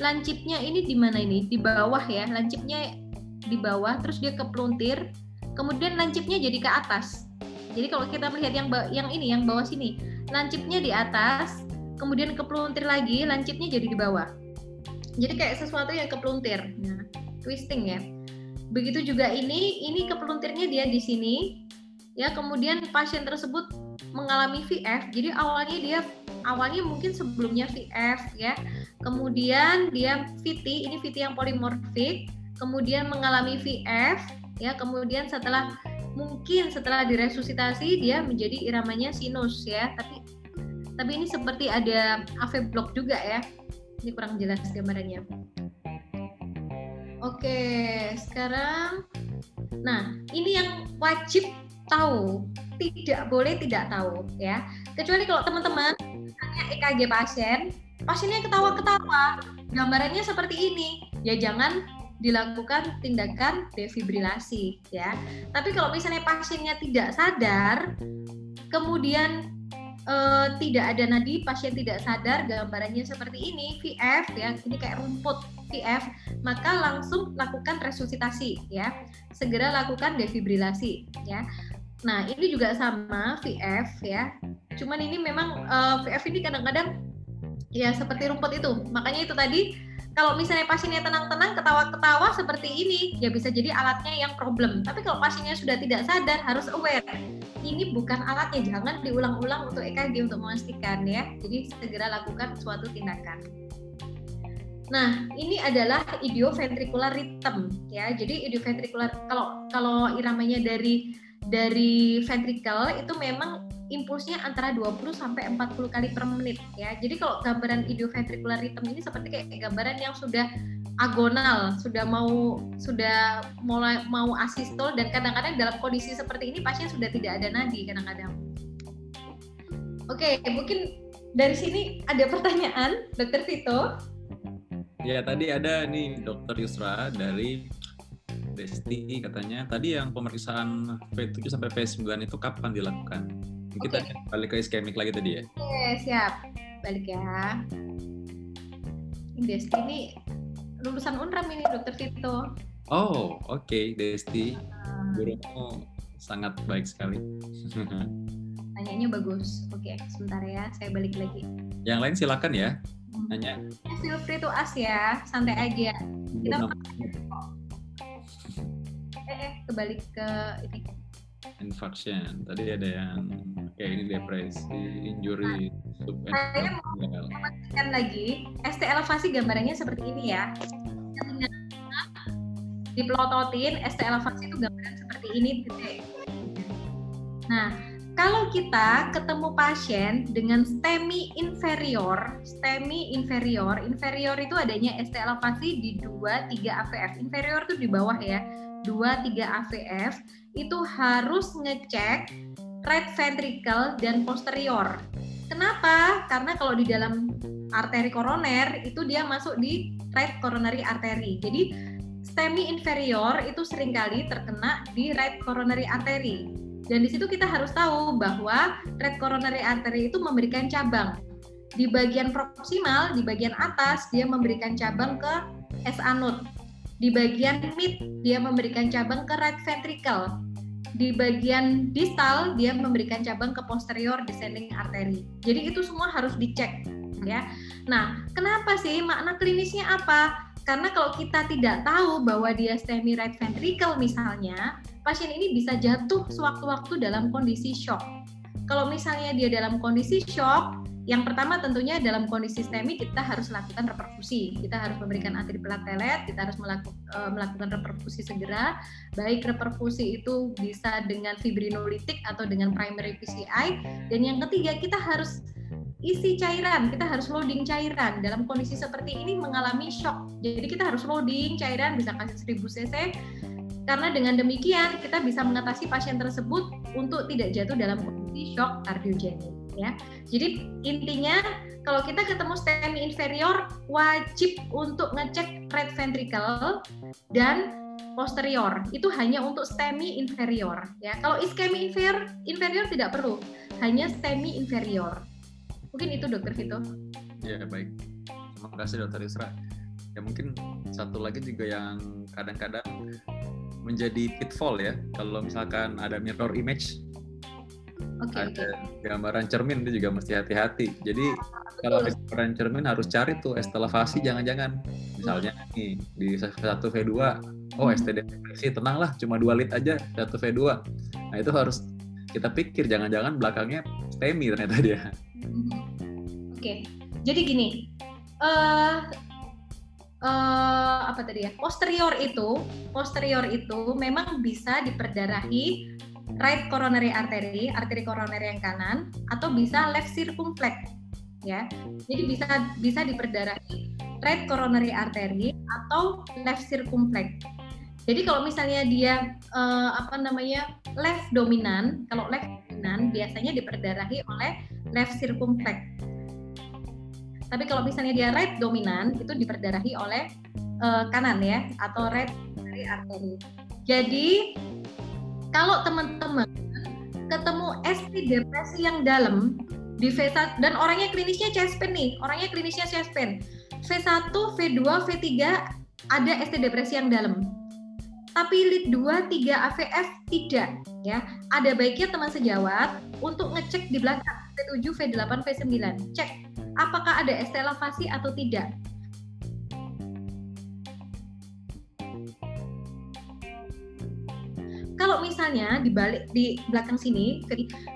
Lancipnya ini di mana ini? Di bawah ya. Lancipnya di bawah terus dia kepluntir. Kemudian lancipnya jadi ke atas. Jadi kalau kita melihat yang yang ini yang bawah sini. Lancipnya di atas kemudian kepluntir lagi lancipnya jadi di bawah. Jadi kayak sesuatu yang kepluntir. Nah, twisting ya. Begitu juga ini ini kepluntirnya dia di sini. Ya kemudian pasien tersebut mengalami VF jadi awalnya dia awalnya mungkin sebelumnya VF ya. Kemudian dia VT ini VT yang polimorfik. Kemudian mengalami VF ya. Kemudian setelah mungkin setelah diresusitasi dia menjadi iramanya sinus ya. Tapi tapi ini seperti ada AV block juga ya. Ini kurang jelas gambarannya. Oke sekarang nah ini yang wajib tahu tidak boleh tidak tahu ya. Kecuali kalau teman-teman tanya EKG pasien pasiennya ketawa-ketawa gambarannya seperti ini. Ya jangan dilakukan tindakan defibrilasi ya. Tapi kalau misalnya pasiennya tidak sadar kemudian uh, tidak ada nadi, pasien tidak sadar, gambarannya seperti ini, VF ya, ini kayak rumput VF, maka langsung lakukan resusitasi ya, segera lakukan defibrilasi ya. Nah, ini juga sama VF ya. Cuman ini memang uh, eh, VF ini kadang-kadang ya seperti rumput itu. Makanya itu tadi kalau misalnya pasiennya tenang-tenang ketawa-ketawa seperti ini ya bisa jadi alatnya yang problem. Tapi kalau pasiennya sudah tidak sadar harus aware. Ini bukan alatnya, jangan diulang-ulang untuk EKG untuk memastikan ya. Jadi segera lakukan suatu tindakan. Nah, ini adalah idioventricular rhythm ya. Jadi idioventricular kalau kalau iramanya dari dari ventricle itu memang impulsnya antara 20 sampai 40 kali per menit ya. Jadi kalau gambaran idioventricular rhythm ini seperti kayak gambaran yang sudah agonal, sudah mau sudah mulai mau asistol dan kadang-kadang dalam kondisi seperti ini pasien sudah tidak ada nadi kadang-kadang. Oke, mungkin dari sini ada pertanyaan, Dokter Vito. Ya, tadi ada nih Dokter Yusra dari Desti katanya tadi yang pemeriksaan V7 sampai V9 itu kapan dilakukan? Kita okay. balik ke iskemik lagi tadi ya. Oke, okay, siap. Balik ya. Desti ini lulusan UNRAM ini Dokter Tito. Oh, oke okay, Desti. Uh, Gurumu sangat baik sekali. Tanyanya bagus. Oke, okay, sebentar ya, saya balik lagi. Yang lain silakan ya. Hmm. Nanya. Feel free to ask ya, santai aja. Kita kebalik ke ini. Infarction. Tadi ada yang kayak ini depresi injury nah, saya mau memastikan lagi ST elevasi gambarannya seperti ini ya. Di pelototin ST elevasi itu gambaran seperti ini nah kalau kita ketemu pasien dengan STEMI inferior, STEMI inferior, inferior itu adanya ST elevasi di 2 3 AVF. Inferior itu di bawah ya. 2 3 AVF itu harus ngecek right ventricle dan posterior. Kenapa? Karena kalau di dalam arteri koroner itu dia masuk di right coronary artery. Jadi STEMI inferior itu sering kali terkena di right coronary artery. Dan di situ kita harus tahu bahwa right coronary artery itu memberikan cabang. Di bagian proksimal, di bagian atas dia memberikan cabang ke SA node di bagian mid dia memberikan cabang ke right ventricle. Di bagian distal dia memberikan cabang ke posterior descending artery. Jadi itu semua harus dicek ya. Nah, kenapa sih makna klinisnya apa? Karena kalau kita tidak tahu bahwa dia STEMI right ventricle misalnya, pasien ini bisa jatuh sewaktu-waktu dalam kondisi shock. Kalau misalnya dia dalam kondisi shock, yang pertama tentunya dalam kondisi STEMI kita harus lakukan reperfusi. Kita harus memberikan antiplatelet, kita harus melaku, uh, melakukan reperfusi segera. Baik reperfusi itu bisa dengan fibrinolitik atau dengan primary PCI. Dan yang ketiga kita harus isi cairan, kita harus loading cairan. Dalam kondisi seperti ini mengalami shock. Jadi kita harus loading cairan bisa kasih 1000 cc karena dengan demikian kita bisa mengatasi pasien tersebut untuk tidak jatuh dalam kondisi shock kardiogenik ya. Jadi intinya kalau kita ketemu STEMI inferior wajib untuk ngecek right ventricle dan posterior itu hanya untuk STEMI inferior ya. Kalau iskemi inferior inferior tidak perlu, hanya STEMI inferior. Mungkin itu dokter Vito. Ya baik. Terima kasih dokter Isra. Ya mungkin satu lagi juga yang kadang-kadang menjadi pitfall ya. Kalau misalkan ada mirror image okay, ada okay. gambaran cermin itu juga mesti hati-hati. Jadi ah, kalau ada gambaran cermin harus cari tuh estelevasi jangan-jangan. Misalnya nih di satu V2, oh hmm. STD depresi tenanglah cuma dua lit aja satu V2. Nah itu harus kita pikir jangan-jangan belakangnya STEMI ternyata dia. Hmm. Oke, okay. jadi gini, uh, uh, apa tadi ya? Posterior itu, posterior itu memang bisa diperdarahi right coronary artery, arteri koroner yang kanan, atau bisa left circumflex, ya. Jadi bisa bisa diperdarahi right coronary artery atau left circumflex. Jadi kalau misalnya dia uh, apa namanya left dominan, kalau left dominan biasanya diperdarahi oleh left circumflex. Tapi kalau misalnya dia right dominan itu diperdarahi oleh uh, kanan ya atau right coronary artery. Jadi kalau teman-teman ketemu ST depresi yang dalam di V1 dan orangnya klinisnya chest pain nih, orangnya klinisnya chest pain. V1, V2, V3 ada ST depresi yang dalam. Tapi lead 2, 3 AVF tidak ya. Ada baiknya teman sejawat untuk ngecek di belakang V7, V8, V9. Cek apakah ada ST elevasi atau tidak. Kalau misalnya di balik di belakang sini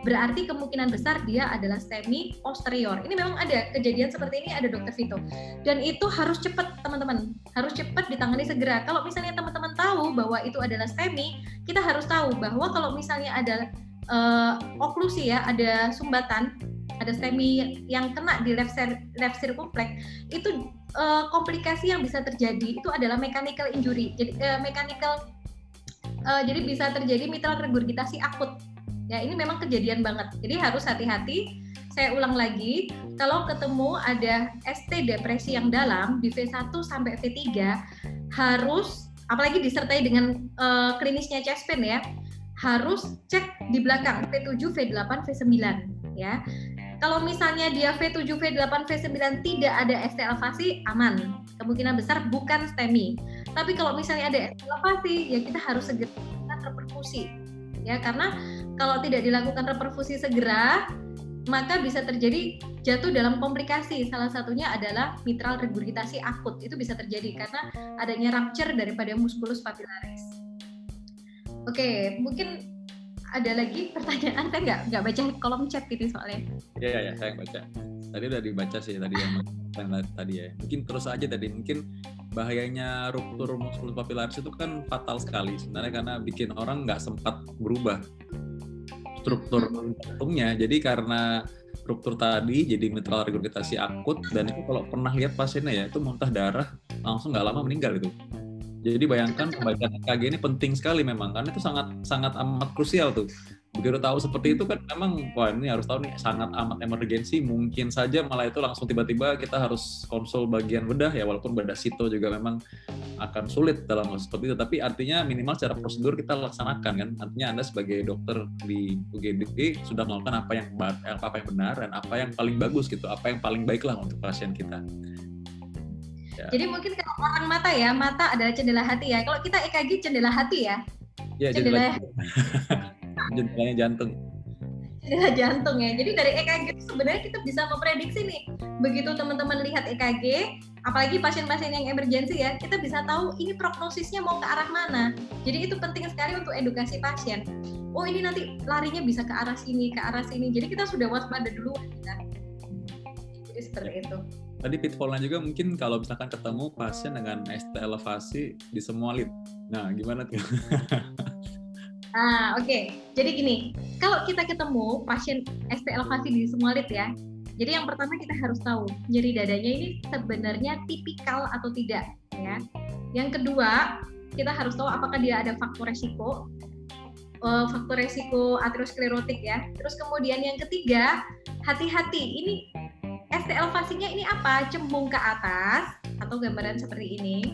berarti kemungkinan besar dia adalah semi posterior. Ini memang ada kejadian seperti ini ada dokter Vito. Dan itu harus cepat teman-teman, harus cepat ditangani segera. Kalau misalnya teman-teman tahu bahwa itu adalah semi, kita harus tahu bahwa kalau misalnya ada uh, oklusi ya, ada sumbatan, ada semi yang kena di left, left circumflex, itu uh, komplikasi yang bisa terjadi itu adalah mechanical injury. Jadi uh, mechanical uh, jadi bisa terjadi mitral regurgitasi akut. Ya, ini memang kejadian banget. Jadi harus hati-hati. Saya ulang lagi, kalau ketemu ada ST depresi yang dalam di V1 sampai V3 harus apalagi disertai dengan uh, klinisnya chest pain ya, harus cek di belakang V7, V8, V9 ya. Kalau misalnya dia V7, V8, V9 tidak ada ST elevasi, aman. Kemungkinan besar bukan STEMI. Tapi kalau misalnya ada elevasi, ya kita harus segera melakukan reperfusi. Ya, karena kalau tidak dilakukan reperfusi segera, maka bisa terjadi jatuh dalam komplikasi. Salah satunya adalah mitral regurgitasi akut. Itu bisa terjadi karena adanya rupture daripada musculus papillaris. Oke, mungkin ada lagi pertanyaan saya nggak nggak baca kolom chat gitu soalnya. Iya iya ya, saya baca. Tadi udah dibaca sih tadi yang tadi ya. Mungkin terus aja tadi mungkin bahayanya ruptur muskulus papillaris itu kan fatal sekali sebenarnya karena bikin orang nggak sempat berubah struktur hmm. jantungnya. Jadi karena ruptur tadi jadi mitral regurgitasi akut dan itu kalau pernah lihat pasiennya ya itu muntah darah langsung nggak lama meninggal itu. Jadi bayangkan pembacaan EKG ini penting sekali memang karena itu sangat sangat amat krusial tuh. Begitu tahu seperti itu kan memang wah ini harus tahu nih sangat amat emergensi. Mungkin saja malah itu langsung tiba-tiba kita harus konsul bagian bedah ya walaupun bedah sito juga memang akan sulit dalam hal seperti itu. Tapi artinya minimal secara prosedur kita laksanakan kan. Artinya Anda sebagai dokter di UGD sudah melakukan apa yang apa yang benar dan apa yang paling bagus gitu, apa yang paling baik lah untuk pasien kita. Ya. Jadi mungkin kalau orang mata ya, mata adalah jendela hati ya. Kalau kita EKG jendela hati ya. Ya, jendela. Jendelanya jantung. Jendela jantung ya. Jadi dari EKG itu sebenarnya kita bisa memprediksi nih. Begitu teman-teman lihat EKG, apalagi pasien-pasien yang emergensi ya, kita bisa tahu ini prognosisnya mau ke arah mana. Jadi itu penting sekali untuk edukasi pasien. Oh ini nanti larinya bisa ke arah sini, ke arah sini. Jadi kita sudah waspada dulu. Jadi seperti itu tadi pitfallnya juga mungkin kalau misalkan ketemu pasien dengan ST elevasi di semua lid. Nah, gimana tuh? Ah, oke. Okay. Jadi gini, kalau kita ketemu pasien ST elevasi di semua lid ya, Jadi yang pertama kita harus tahu nyeri dadanya ini sebenarnya tipikal atau tidak ya. Yang kedua, kita harus tahu apakah dia ada faktor resiko uh, faktor resiko aterosklerotik ya. Terus kemudian yang ketiga, hati-hati. Ini ST elevasinya ini apa? Cembung ke atas atau gambaran seperti ini.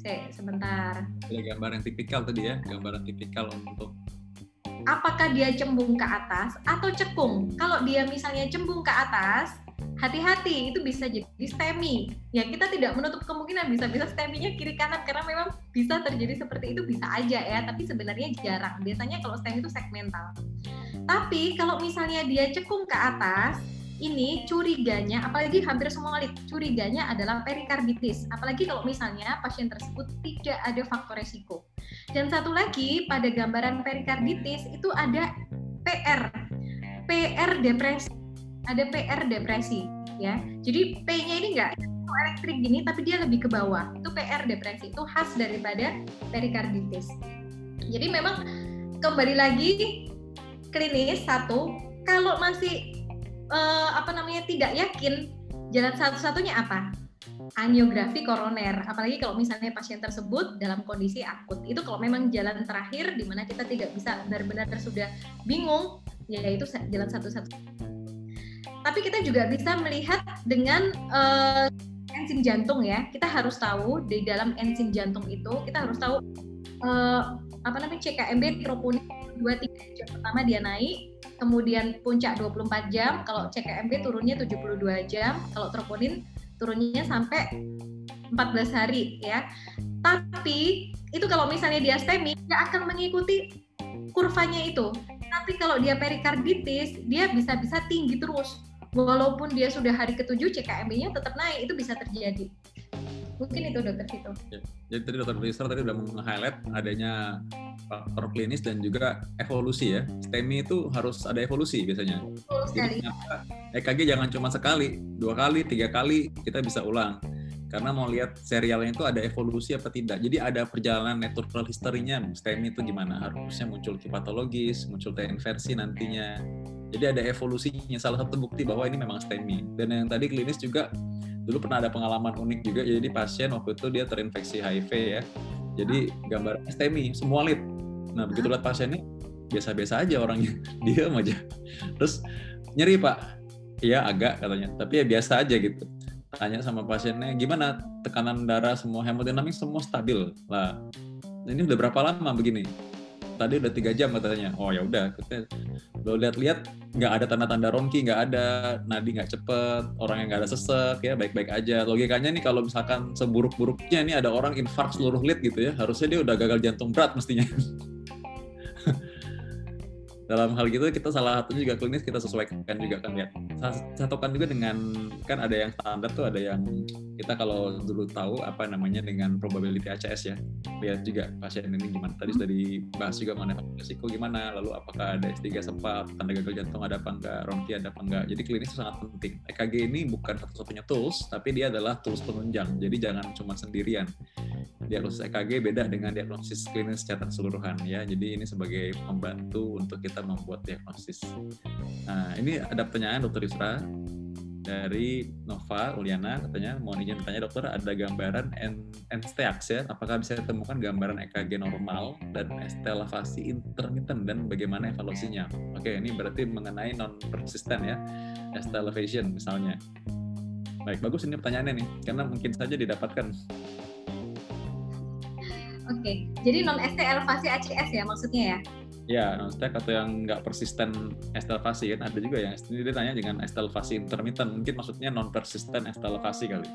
Se, sebentar. Ada gambar yang tipikal tadi ya, gambaran tipikal untuk apakah dia cembung ke atas atau cekung. Kalau dia misalnya cembung ke atas, hati-hati itu bisa jadi STEMI. Ya kita tidak menutup kemungkinan bisa-bisa STEMI-nya kiri kanan karena memang bisa terjadi seperti itu bisa aja ya, tapi sebenarnya jarang. Biasanya kalau STEMI itu segmental. Tapi kalau misalnya dia cekung ke atas, ini curiganya, apalagi hampir semua kali curiganya adalah perikarditis. Apalagi kalau misalnya pasien tersebut tidak ada faktor resiko. Dan satu lagi pada gambaran perikarditis itu ada PR, PR depresi ada PR depresi ya. Jadi P-nya ini enggak elektrik gini tapi dia lebih ke bawah. Itu PR depresi. Itu khas daripada perikarditis. Jadi memang kembali lagi klinis satu kalau masih uh, apa namanya tidak yakin jalan satu-satunya apa? Angiografi koroner. Apalagi kalau misalnya pasien tersebut dalam kondisi akut. Itu kalau memang jalan terakhir di mana kita tidak bisa benar-benar sudah bingung, yaitu jalan satu-satu tapi kita juga bisa melihat dengan uh, enzim jantung ya. Kita harus tahu di dalam enzim jantung itu kita harus tahu uh, apa namanya CKMB troponin 2 3 jam pertama dia naik, kemudian puncak 24 jam, kalau CKMB turunnya 72 jam, kalau troponin turunnya sampai 14 hari ya. Tapi itu kalau misalnya dia STEMI, dia akan mengikuti kurvanya itu. Tapi kalau dia perikarditis, dia bisa-bisa tinggi terus walaupun dia sudah hari ketujuh CKMB-nya tetap naik itu bisa terjadi mungkin itu dokter Vito. Ya, jadi tadi dokter Lisa tadi sudah meng-highlight adanya faktor klinis dan juga evolusi ya. STEMI itu harus ada evolusi biasanya. Sekali. EKG jangan cuma sekali, dua kali, tiga kali kita bisa ulang. Karena mau lihat serialnya itu ada evolusi apa tidak. Jadi ada perjalanan natural history-nya STEMI itu gimana. Harusnya muncul patologis, muncul T inversi nantinya jadi ada evolusinya. Salah satu bukti bahwa ini memang STEMI. Dan yang tadi klinis juga dulu pernah ada pengalaman unik juga. Jadi pasien waktu itu dia terinfeksi HIV ya. Jadi gambar STEMI semua lid. Nah begitu lihat pasiennya biasa-biasa aja orangnya, diam aja. Terus nyeri pak, iya agak katanya. Tapi ya biasa aja gitu. Tanya sama pasiennya gimana tekanan darah semua hemodinamik semua stabil lah. Ini udah berapa lama begini? Tadi udah tiga jam katanya. Oh ya udah lo lihat-lihat nggak ada tanda-tanda ronki nggak ada nadi nggak cepet orang yang nggak ada sesek ya baik-baik aja. Logikanya nih kalau misalkan seburuk-buruknya nih ada orang infark seluruh lid gitu ya harusnya dia udah gagal jantung berat mestinya dalam hal gitu kita salah satunya juga klinis kita sesuaikan juga kan ya. Satukan juga dengan kan ada yang standar tuh ada yang kita kalau dulu tahu apa namanya dengan probability ACS ya. Lihat juga pasien ini gimana. Tadi sudah dibahas juga mengenai risiko gimana lalu apakah ada S3 sempat tanda gagal jantung ada apa enggak ronki ada apa enggak. Jadi klinis sangat penting. EKG ini bukan satu-satunya tools tapi dia adalah tools penunjang. Jadi jangan cuma sendirian. Diagnosis EKG beda dengan diagnosis klinis secara keseluruhan ya. Jadi ini sebagai pembantu untuk kita kita membuat diagnosis. Nah, ini ada pertanyaan dokter Yusra dari Nova Uliana katanya mohon izin bertanya dokter ada gambaran NSTAX ya apakah bisa ditemukan gambaran EKG normal dan ST elevasi intermittent dan bagaimana evaluasinya? Oke ini berarti mengenai non persisten ya ST elevation misalnya. Baik bagus ini pertanyaannya nih karena mungkin saja didapatkan. Oke jadi non ST elevasi ACS ya maksudnya ya Ya, non stack atau yang nggak persisten estelvasi kan ada juga yang ini dia tanya dengan estelvasi intermittent mungkin maksudnya non persisten estelvasi kali.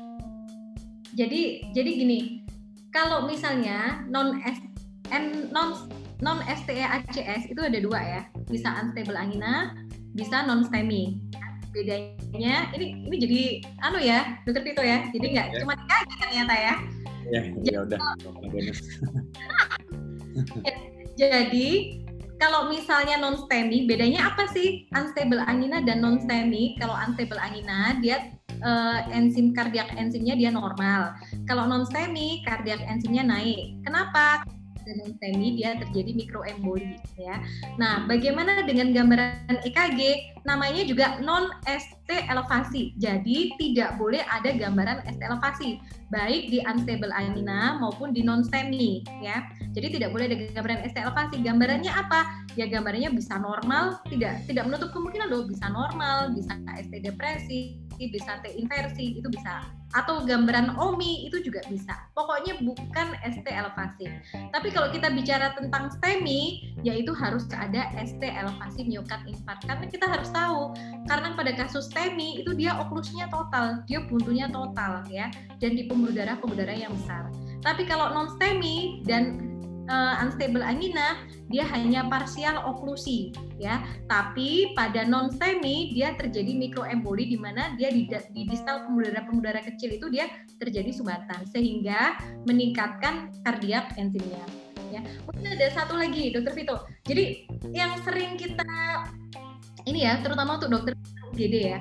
Jadi jadi gini, kalau misalnya non S N non non STE ACS itu ada dua ya, bisa unstable angina, bisa non STEMI. Bedanya ini ini jadi anu ya, dokter Tito ya. Jadi nggak ya. cuma kaji ternyata ya. Ya, ya udah. jadi kalau misalnya non STEMI, bedanya apa sih unstable angina dan non STEMI? Kalau unstable angina dia uh, enzim kardiak enzimnya dia normal. Kalau non STEMI kardiak enzimnya naik. Kenapa? Dan non STEMI dia terjadi mikroemboli ya. Nah, bagaimana dengan gambaran EKG? Namanya juga non ST elevasi. Jadi tidak boleh ada gambaran ST elevasi baik di unstable angina maupun di non STEMI ya. Jadi tidak boleh ada gambaran ST elevasi. Gambarannya apa? Ya gambarannya bisa normal, tidak tidak menutup kemungkinan loh bisa normal, bisa ST depresi, bisa T inversi, itu bisa. Atau gambaran OMI itu juga bisa. Pokoknya bukan ST elevasi. Tapi kalau kita bicara tentang STEMI, yaitu harus ada ST elevasi miokard infarkt. Karena kita harus tahu, karena pada kasus STEMI itu dia oklusnya total, dia buntunya total ya, dan di pembuluh darah pembuluh darah yang besar. Tapi kalau non STEMI dan uh, unstable angina dia hanya parsial oklusi ya. Tapi pada non STEMI dia terjadi mikroemboli di mana dia di, di distal pembuluh darah kecil itu dia terjadi sumbatan sehingga meningkatkan kardiak enzimnya ya. Mungkin ada satu lagi dokter Vito. Jadi yang sering kita ini ya terutama untuk dokter UGD ya.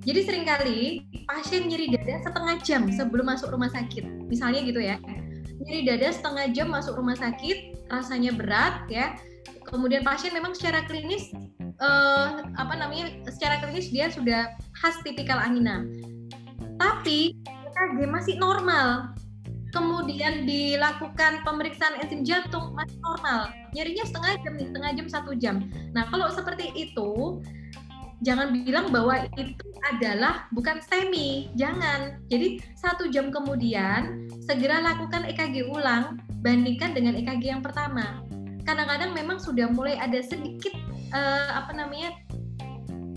Jadi sering kali pasien nyeri dada setengah jam sebelum masuk rumah sakit misalnya gitu ya nyeri dada setengah jam masuk rumah sakit, rasanya berat ya. Kemudian pasien memang secara klinis uh, apa namanya? Secara klinis dia sudah khas tipikal angina. Tapi EKG masih normal. Kemudian dilakukan pemeriksaan enzim jantung masih normal. Nyerinya setengah jam setengah jam satu jam. Nah kalau seperti itu jangan bilang bahwa itu adalah bukan STEMI, jangan. Jadi satu jam kemudian segera lakukan EKG ulang, bandingkan dengan EKG yang pertama. Kadang-kadang memang sudah mulai ada sedikit uh, apa namanya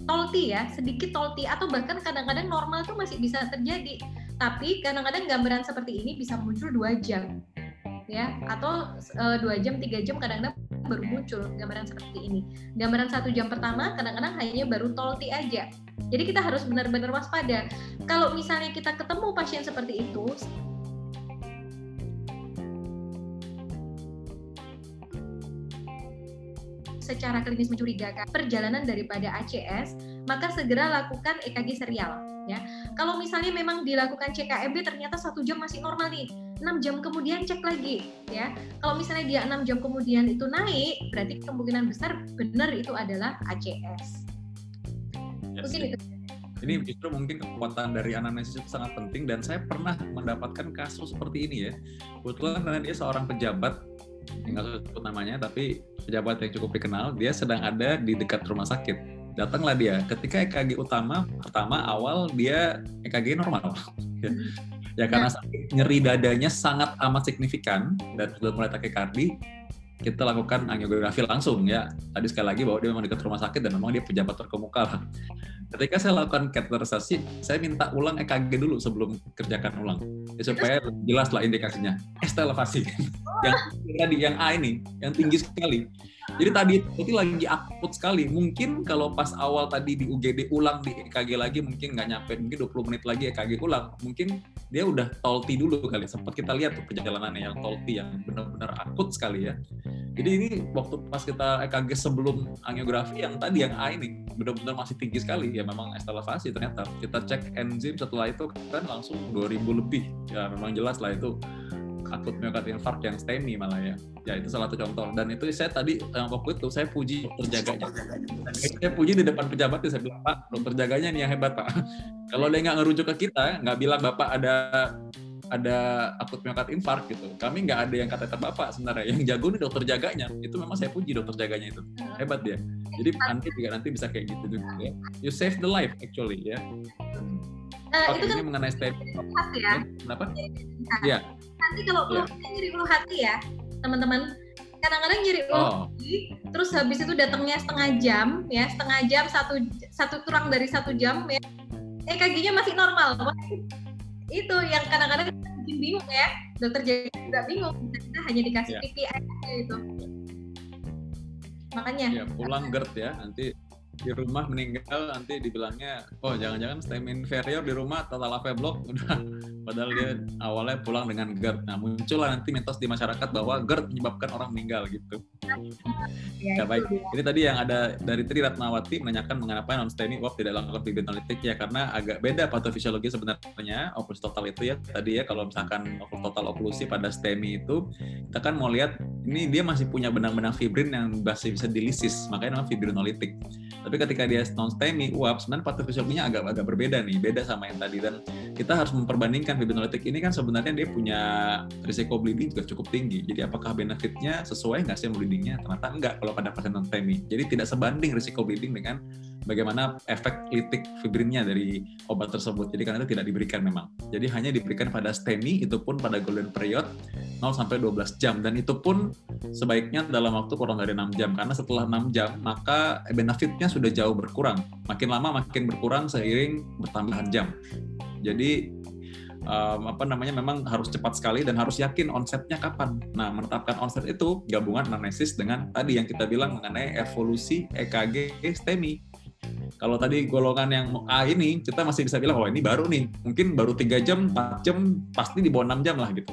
tolti ya, sedikit tolti atau bahkan kadang-kadang normal itu masih bisa terjadi. Tapi kadang-kadang gambaran seperti ini bisa muncul dua jam ya atau uh, dua jam tiga jam kadang-kadang baru muncul gambaran seperti ini. Gambaran satu jam pertama kadang-kadang hanya baru tolti aja. Jadi kita harus benar-benar waspada. Kalau misalnya kita ketemu pasien seperti itu, secara klinis mencurigakan perjalanan daripada ACS, maka segera lakukan EKG serial. Ya, kalau misalnya memang dilakukan CKMB ternyata satu jam masih normal nih, 6 jam kemudian cek lagi ya. Kalau misalnya dia 6 jam kemudian itu naik, berarti kemungkinan besar benar itu adalah ACS. Yes. Mungkin itu. Ini justru mungkin kekuatan dari anamnesis itu sangat penting dan saya pernah mendapatkan kasus seperti ini ya. Kebetulan karena dia seorang pejabat nggak sebut namanya tapi pejabat yang cukup dikenal dia sedang ada di dekat rumah sakit datanglah dia ketika EKG utama pertama awal dia EKG normal ya karena sakit nyeri dadanya sangat amat signifikan dan sudah mulai takikardi kita lakukan angiografi langsung ya. Tadi sekali lagi bahwa dia memang dekat rumah sakit dan memang dia pejabat terkemuka ketika saya lakukan kateterisasi saya minta ulang EKG dulu sebelum kerjakan ulang. Ya, supaya jelas lah indikasinya. ST elevasi yang tadi yang A ini yang tinggi sekali jadi tadi itu lagi akut sekali. Mungkin kalau pas awal tadi di UGD ulang di EKG lagi mungkin nggak nyampe mungkin 20 menit lagi EKG ulang. Mungkin dia udah tolti dulu kali. Sempat kita lihat tuh perjalanannya yang tolti yang benar-benar akut sekali ya. Jadi ini waktu pas kita EKG sebelum angiografi yang tadi yang A ini benar-benar masih tinggi sekali ya memang estelevasi ternyata. Kita cek enzim setelah itu kan langsung 2000 lebih. Ya memang jelas lah itu akut miokard infark yang STEMI malah ya. Ya itu salah satu contoh. Dan itu saya tadi yang waktu itu saya puji dokter jaganya. saya puji di depan pejabat saya bilang Pak dokter jaganya nih yang hebat Pak. Kalau dia nggak ngerujuk ke kita, nggak bilang Bapak ada ada akut miokard infark gitu. Kami nggak ada yang kata bapak sebenarnya. Yang jago nih dokter jaganya. Itu memang saya puji dokter jaganya itu. Hebat dia. Jadi nanti juga nanti bisa kayak gitu juga ya. You save the life actually ya. Uh, itu kan mengenai step ya. Kenapa? Iya nanti kalau yeah. nyeri ulu hati ya teman-teman kadang-kadang nyeri ulu oh. hati terus habis itu datangnya setengah jam ya setengah jam satu satu kurang dari satu jam ya EKG-nya masih normal itu yang kadang-kadang bikin bingung ya dokter jadi juga bingung kita hanya dikasih yeah. PPI aja itu makanya ya, pulang GERD ya nanti di rumah meninggal nanti dibilangnya oh jangan-jangan stem inferior di rumah total AV block. Udah. Padahal dia awalnya pulang dengan GERD. Nah muncullah nanti mitos di masyarakat bahwa GERD menyebabkan orang meninggal gitu. Ya, ya baik. ini tadi yang ada dari Tri Ratnawati menanyakan mengapa non STEMI WAP tidak lakukan bibit analitik. Ya karena agak beda patofisiologi sebenarnya oklusi total itu ya tadi ya kalau misalkan total oklusi pada STEMI itu kita kan mau lihat ini dia masih punya benang-benang fibrin yang masih bisa dilisis, makanya namanya fibrinolitik. Tapi ketika dia non STEMI, uap, sebenarnya patofisiologinya agak agak berbeda nih, beda sama yang tadi dan kita harus memperbandingkan fibrinolitik ini kan sebenarnya dia punya risiko bleeding juga cukup tinggi. Jadi apakah benefitnya sesuai nggak sih bleedingnya? Ternyata enggak kalau pada pasien non STEMI. Jadi tidak sebanding risiko bleeding dengan bagaimana efek litik fibrinnya dari obat tersebut. Jadi karena itu tidak diberikan memang. Jadi hanya diberikan pada STEMI, itu pun pada golden period 0 sampai 12 jam. Dan itu pun sebaiknya dalam waktu kurang dari 6 jam. Karena setelah 6 jam, maka benefitnya sudah jauh berkurang. Makin lama makin berkurang seiring bertambahan jam. Jadi um, apa namanya memang harus cepat sekali dan harus yakin onsetnya kapan. Nah, menetapkan onset itu gabungan anamnesis dengan tadi yang kita bilang mengenai evolusi EKG STEMI. Kalau tadi golongan yang A ini, kita masih bisa bilang, oh ini baru nih. Mungkin baru tiga jam, 4 jam, pasti di bawah 6 jam lah gitu.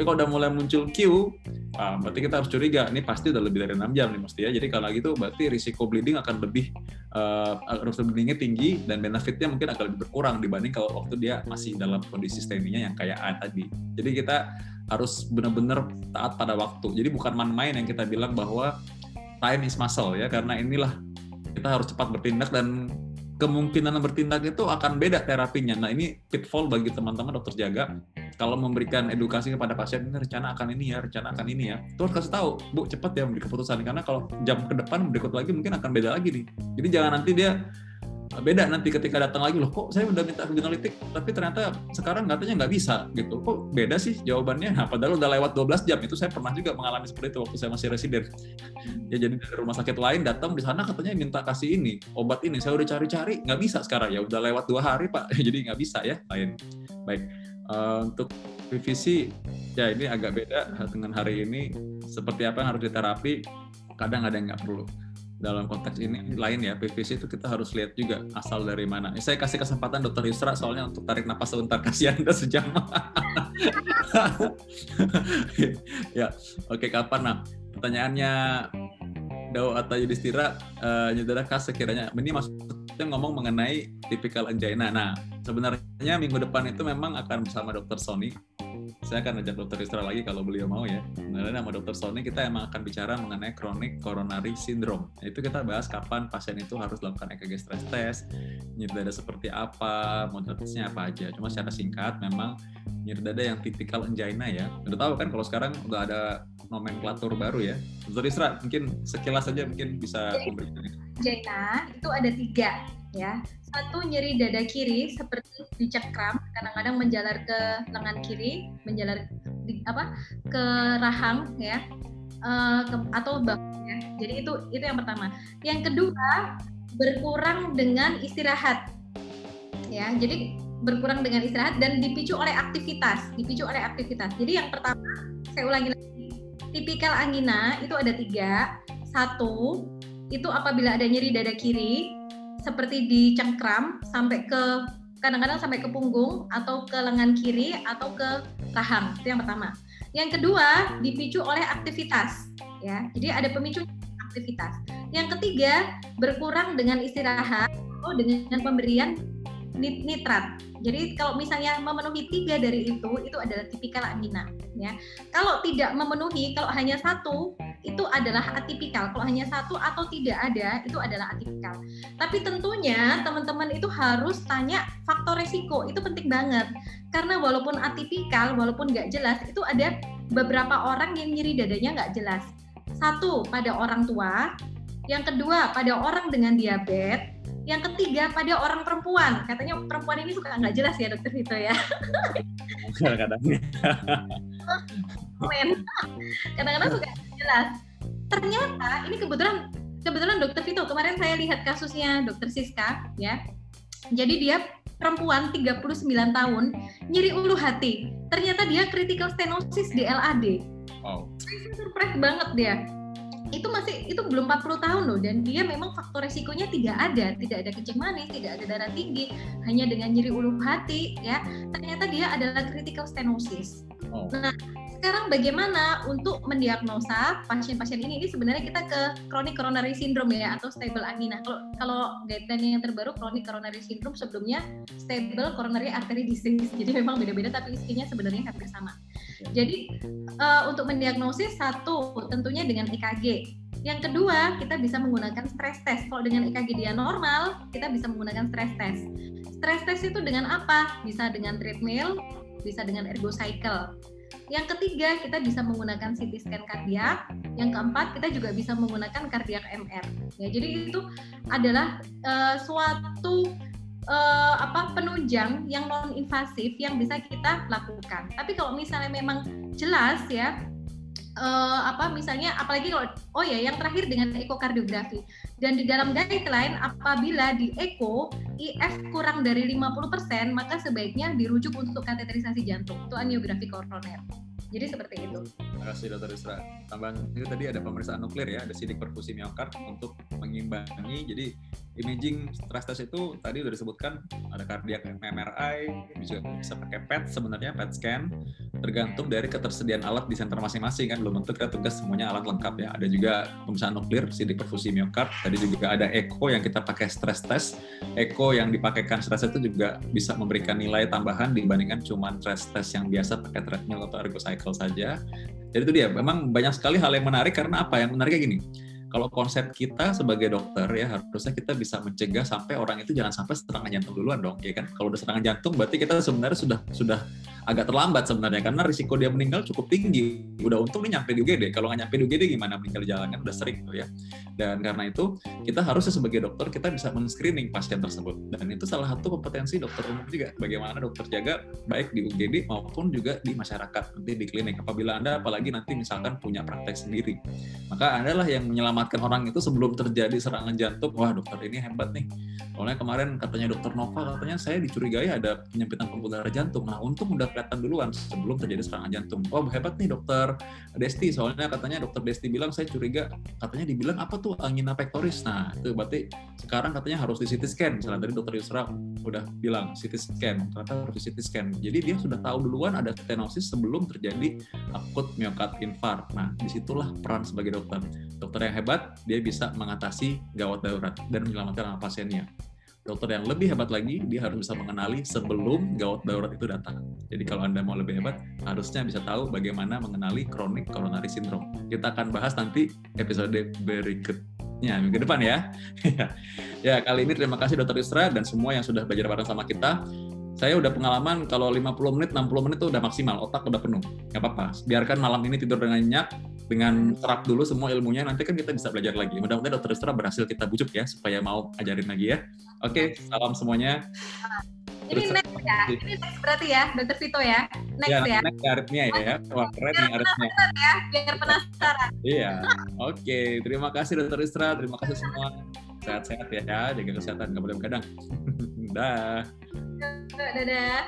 Tapi kalau udah mulai muncul Q, ah, berarti kita harus curiga, ini pasti udah lebih dari 6 jam nih mesti ya. Jadi kalau gitu berarti risiko bleeding akan lebih, uh, risiko bleedingnya tinggi, dan benefitnya mungkin akan lebih berkurang dibanding kalau waktu dia masih dalam kondisi steminya yang kayak A tadi. Jadi kita harus benar-benar taat pada waktu. Jadi bukan main-main yang kita bilang bahwa time is muscle ya, karena inilah kita harus cepat bertindak dan kemungkinan bertindak itu akan beda terapinya. Nah ini pitfall bagi teman-teman dokter jaga kalau memberikan edukasi kepada pasien ini rencana akan ini ya, rencana akan ini ya. Itu harus kasih tahu, Bu, cepat ya memberi keputusan karena kalau jam ke depan berikut lagi mungkin akan beda lagi nih. Jadi jangan nanti dia beda nanti ketika datang lagi. Loh kok saya udah minta analitik tapi ternyata sekarang katanya nggak bisa gitu. Kok beda sih jawabannya? Nah, padahal udah lewat 12 jam itu saya pernah juga mengalami seperti itu waktu saya masih residen ya jadi dari rumah sakit lain datang di sana katanya minta kasih ini obat ini. Saya udah cari-cari nggak bisa sekarang. Ya udah lewat dua hari pak. Jadi nggak bisa ya lain. Baik uh, untuk revisi ya ini agak beda dengan hari ini. Seperti apa yang harus diterapi? Kadang ada yang nggak perlu dalam konteks ini lain ya PVC itu kita harus lihat juga asal dari mana. Saya kasih kesempatan Dokter Yusra soalnya untuk tarik napas sebentar kasihan udah sejam. ya, oke kapan nah? Pertanyaannya Dao atau Yudhistira uh, Yudhistira kas sekiranya ini maksudnya ngomong mengenai tipikal angina. Nah, sebenarnya minggu depan itu memang akan bersama Dokter Sony saya akan ajak dokter Istra lagi kalau beliau mau ya. Kemudian sama dokter Sony kita emang akan bicara mengenai chronic coronary syndrome. Itu kita bahas kapan pasien itu harus lakukan EKG stress test, nyeri dada seperti apa, modalitasnya apa aja. Cuma secara singkat memang nyeri dada yang tipikal angina ya. Udah tahu kan kalau sekarang udah ada nomenklatur baru ya. Dokter Istra mungkin sekilas saja mungkin bisa memberikan. Angina itu ada tiga ya. Satu nyeri dada kiri seperti dicekram kadang-kadang menjalar ke lengan kiri menjalar di, apa ke rahang ya. Uh, ke, atau bahu ya. Jadi itu itu yang pertama. Yang kedua berkurang dengan istirahat. Ya jadi berkurang dengan istirahat dan dipicu oleh aktivitas dipicu oleh aktivitas. Jadi yang pertama saya ulangi lagi tipikal angina itu ada tiga. Satu itu apabila ada nyeri dada kiri seperti dicengkram sampai ke kadang-kadang sampai ke punggung atau ke lengan kiri atau ke rahang. Itu yang pertama. Yang kedua dipicu oleh aktivitas ya. Jadi ada pemicu aktivitas. Yang ketiga berkurang dengan istirahat atau dengan pemberian nitrat jadi kalau misalnya memenuhi tiga dari itu itu adalah tipikal angina ya kalau tidak memenuhi kalau hanya satu itu adalah atipikal. Kalau hanya satu atau tidak ada, itu adalah atipikal. Tapi tentunya teman-teman itu harus tanya faktor resiko. Itu penting banget. Karena walaupun atipikal, walaupun nggak jelas, itu ada beberapa orang yang nyeri dadanya nggak jelas. Satu, pada orang tua. Yang kedua, pada orang dengan diabetes. Yang ketiga, pada orang perempuan. Katanya perempuan ini suka nggak jelas ya dokter Vito ya. Kadang-kadang. Kadang-kadang suka jelas. Ternyata ini kebetulan kebetulan dokter Vito kemarin saya lihat kasusnya dokter Siska ya. Jadi dia perempuan 39 tahun nyeri ulu hati. Ternyata dia critical stenosis di LAD. Wow. Saya surprise banget dia. Itu masih itu belum 40 tahun loh dan dia memang faktor resikonya tidak ada, tidak ada kencing manis, tidak ada darah tinggi, hanya dengan nyeri ulu hati ya. Ternyata dia adalah critical stenosis Oh. Nah, sekarang bagaimana untuk mendiagnosa pasien-pasien ini? Ini sebenarnya kita ke chronic coronary syndrome ya atau stable angina. Kalau kalau guideline yang terbaru chronic coronary syndrome sebelumnya stable coronary artery disease. Jadi memang beda-beda tapi isinya sebenarnya hampir sama. Jadi uh, untuk mendiagnosis satu tentunya dengan EKG. Yang kedua, kita bisa menggunakan stress test. Kalau dengan EKG dia normal, kita bisa menggunakan stress test. Stress test itu dengan apa? Bisa dengan treadmill, bisa dengan ergo cycle. Yang ketiga, kita bisa menggunakan CT scan kardiak. Yang keempat, kita juga bisa menggunakan kardiak MR. Ya, jadi itu adalah uh, suatu uh, apa penunjang yang non invasif yang bisa kita lakukan. Tapi kalau misalnya memang jelas ya uh, apa misalnya apalagi kalau oh ya yang terakhir dengan ekokardiografi dan di dalam guideline apabila di eko IF kurang dari 50% maka sebaiknya dirujuk untuk kateterisasi jantung itu angiografi koroner. Jadi seperti itu. Terima kasih Dokter Isra. Tambahan itu tadi ada pemeriksaan nuklir ya, ada sidik perfusi miokard untuk mengimbangi. Jadi imaging stress test itu tadi sudah disebutkan ada kardiak MRI, bisa bisa pakai PET sebenarnya PET scan, tergantung dari ketersediaan alat di center masing-masing kan. Belum tentu kita tugas semuanya alat lengkap ya. Ada juga pemeriksaan nuklir, sidik perfusi miokard. Tadi juga ada echo yang kita pakai stress test. Echo yang dipakaikan stress test itu juga bisa memberikan nilai tambahan dibandingkan cuma stress test yang biasa pakai treadmill atau ergo cycle saja. Jadi itu dia, memang banyak sekali hal yang menarik karena apa? Yang menariknya gini, kalau konsep kita sebagai dokter ya harusnya kita bisa mencegah sampai orang itu jangan sampai serangan jantung duluan dong, ya kan? Kalau udah serangan jantung berarti kita sebenarnya sudah sudah agak terlambat sebenarnya karena risiko dia meninggal cukup tinggi. Udah untung nih nyampe di UGD. Kalau nggak nyampe di UGD gimana meninggal di jalan kan udah sering tuh ya. Dan karena itu kita harusnya sebagai dokter kita bisa men-screening pasien tersebut. Dan itu salah satu kompetensi dokter umum juga. Bagaimana dokter jaga baik di UGD maupun juga di masyarakat nanti di klinik. Apabila Anda apalagi nanti misalkan punya praktek sendiri. Maka Anda lah yang menyelamatkan orang itu sebelum terjadi serangan jantung. Wah dokter ini hebat nih. Soalnya kemarin katanya dokter Nova katanya saya dicurigai ada penyempitan pembuluh darah jantung. Nah untung udah kelihatan duluan sebelum terjadi serangan jantung. Oh hebat nih dokter Desti, soalnya katanya dokter Desti bilang saya curiga, katanya dibilang apa tuh angina pectoris. Nah itu berarti sekarang katanya harus di CT scan. Misalnya tadi dokter Yusra udah bilang CT scan, ternyata harus di CT scan. Jadi dia sudah tahu duluan ada stenosis sebelum terjadi akut miokard infark. Nah di situlah peran sebagai dokter. Dokter yang hebat, dia bisa mengatasi gawat darurat dan menyelamatkan pasiennya dokter yang lebih hebat lagi, dia harus bisa mengenali sebelum gawat darurat itu datang. Jadi kalau Anda mau lebih hebat, harusnya bisa tahu bagaimana mengenali chronic coronary syndrome. Kita akan bahas nanti episode berikutnya, minggu depan ya. ya, kali ini terima kasih Dokter Isra dan semua yang sudah belajar bareng sama kita saya udah pengalaman kalau 50 menit, 60 menit itu udah maksimal, otak udah penuh. Nggak apa-apa, biarkan malam ini tidur dengan nyenyak, dengan serap dulu semua ilmunya, nanti kan kita bisa belajar lagi. Mudah-mudahan dokter Istra berhasil kita bujuk ya, supaya mau ajarin lagi ya. Oke, salam semuanya. Ini next ya, ini next berarti ya, dokter Vito ya. Next ya. ya. Next ya aritmia ya. Wah, keren nih aritmia. Ya, biar penasaran. iya, oke. Okay. Terima kasih dokter Istra, terima kasih semua. Sehat-sehat ya, jaga kesehatan, nggak boleh begadang. Dah. Dadah.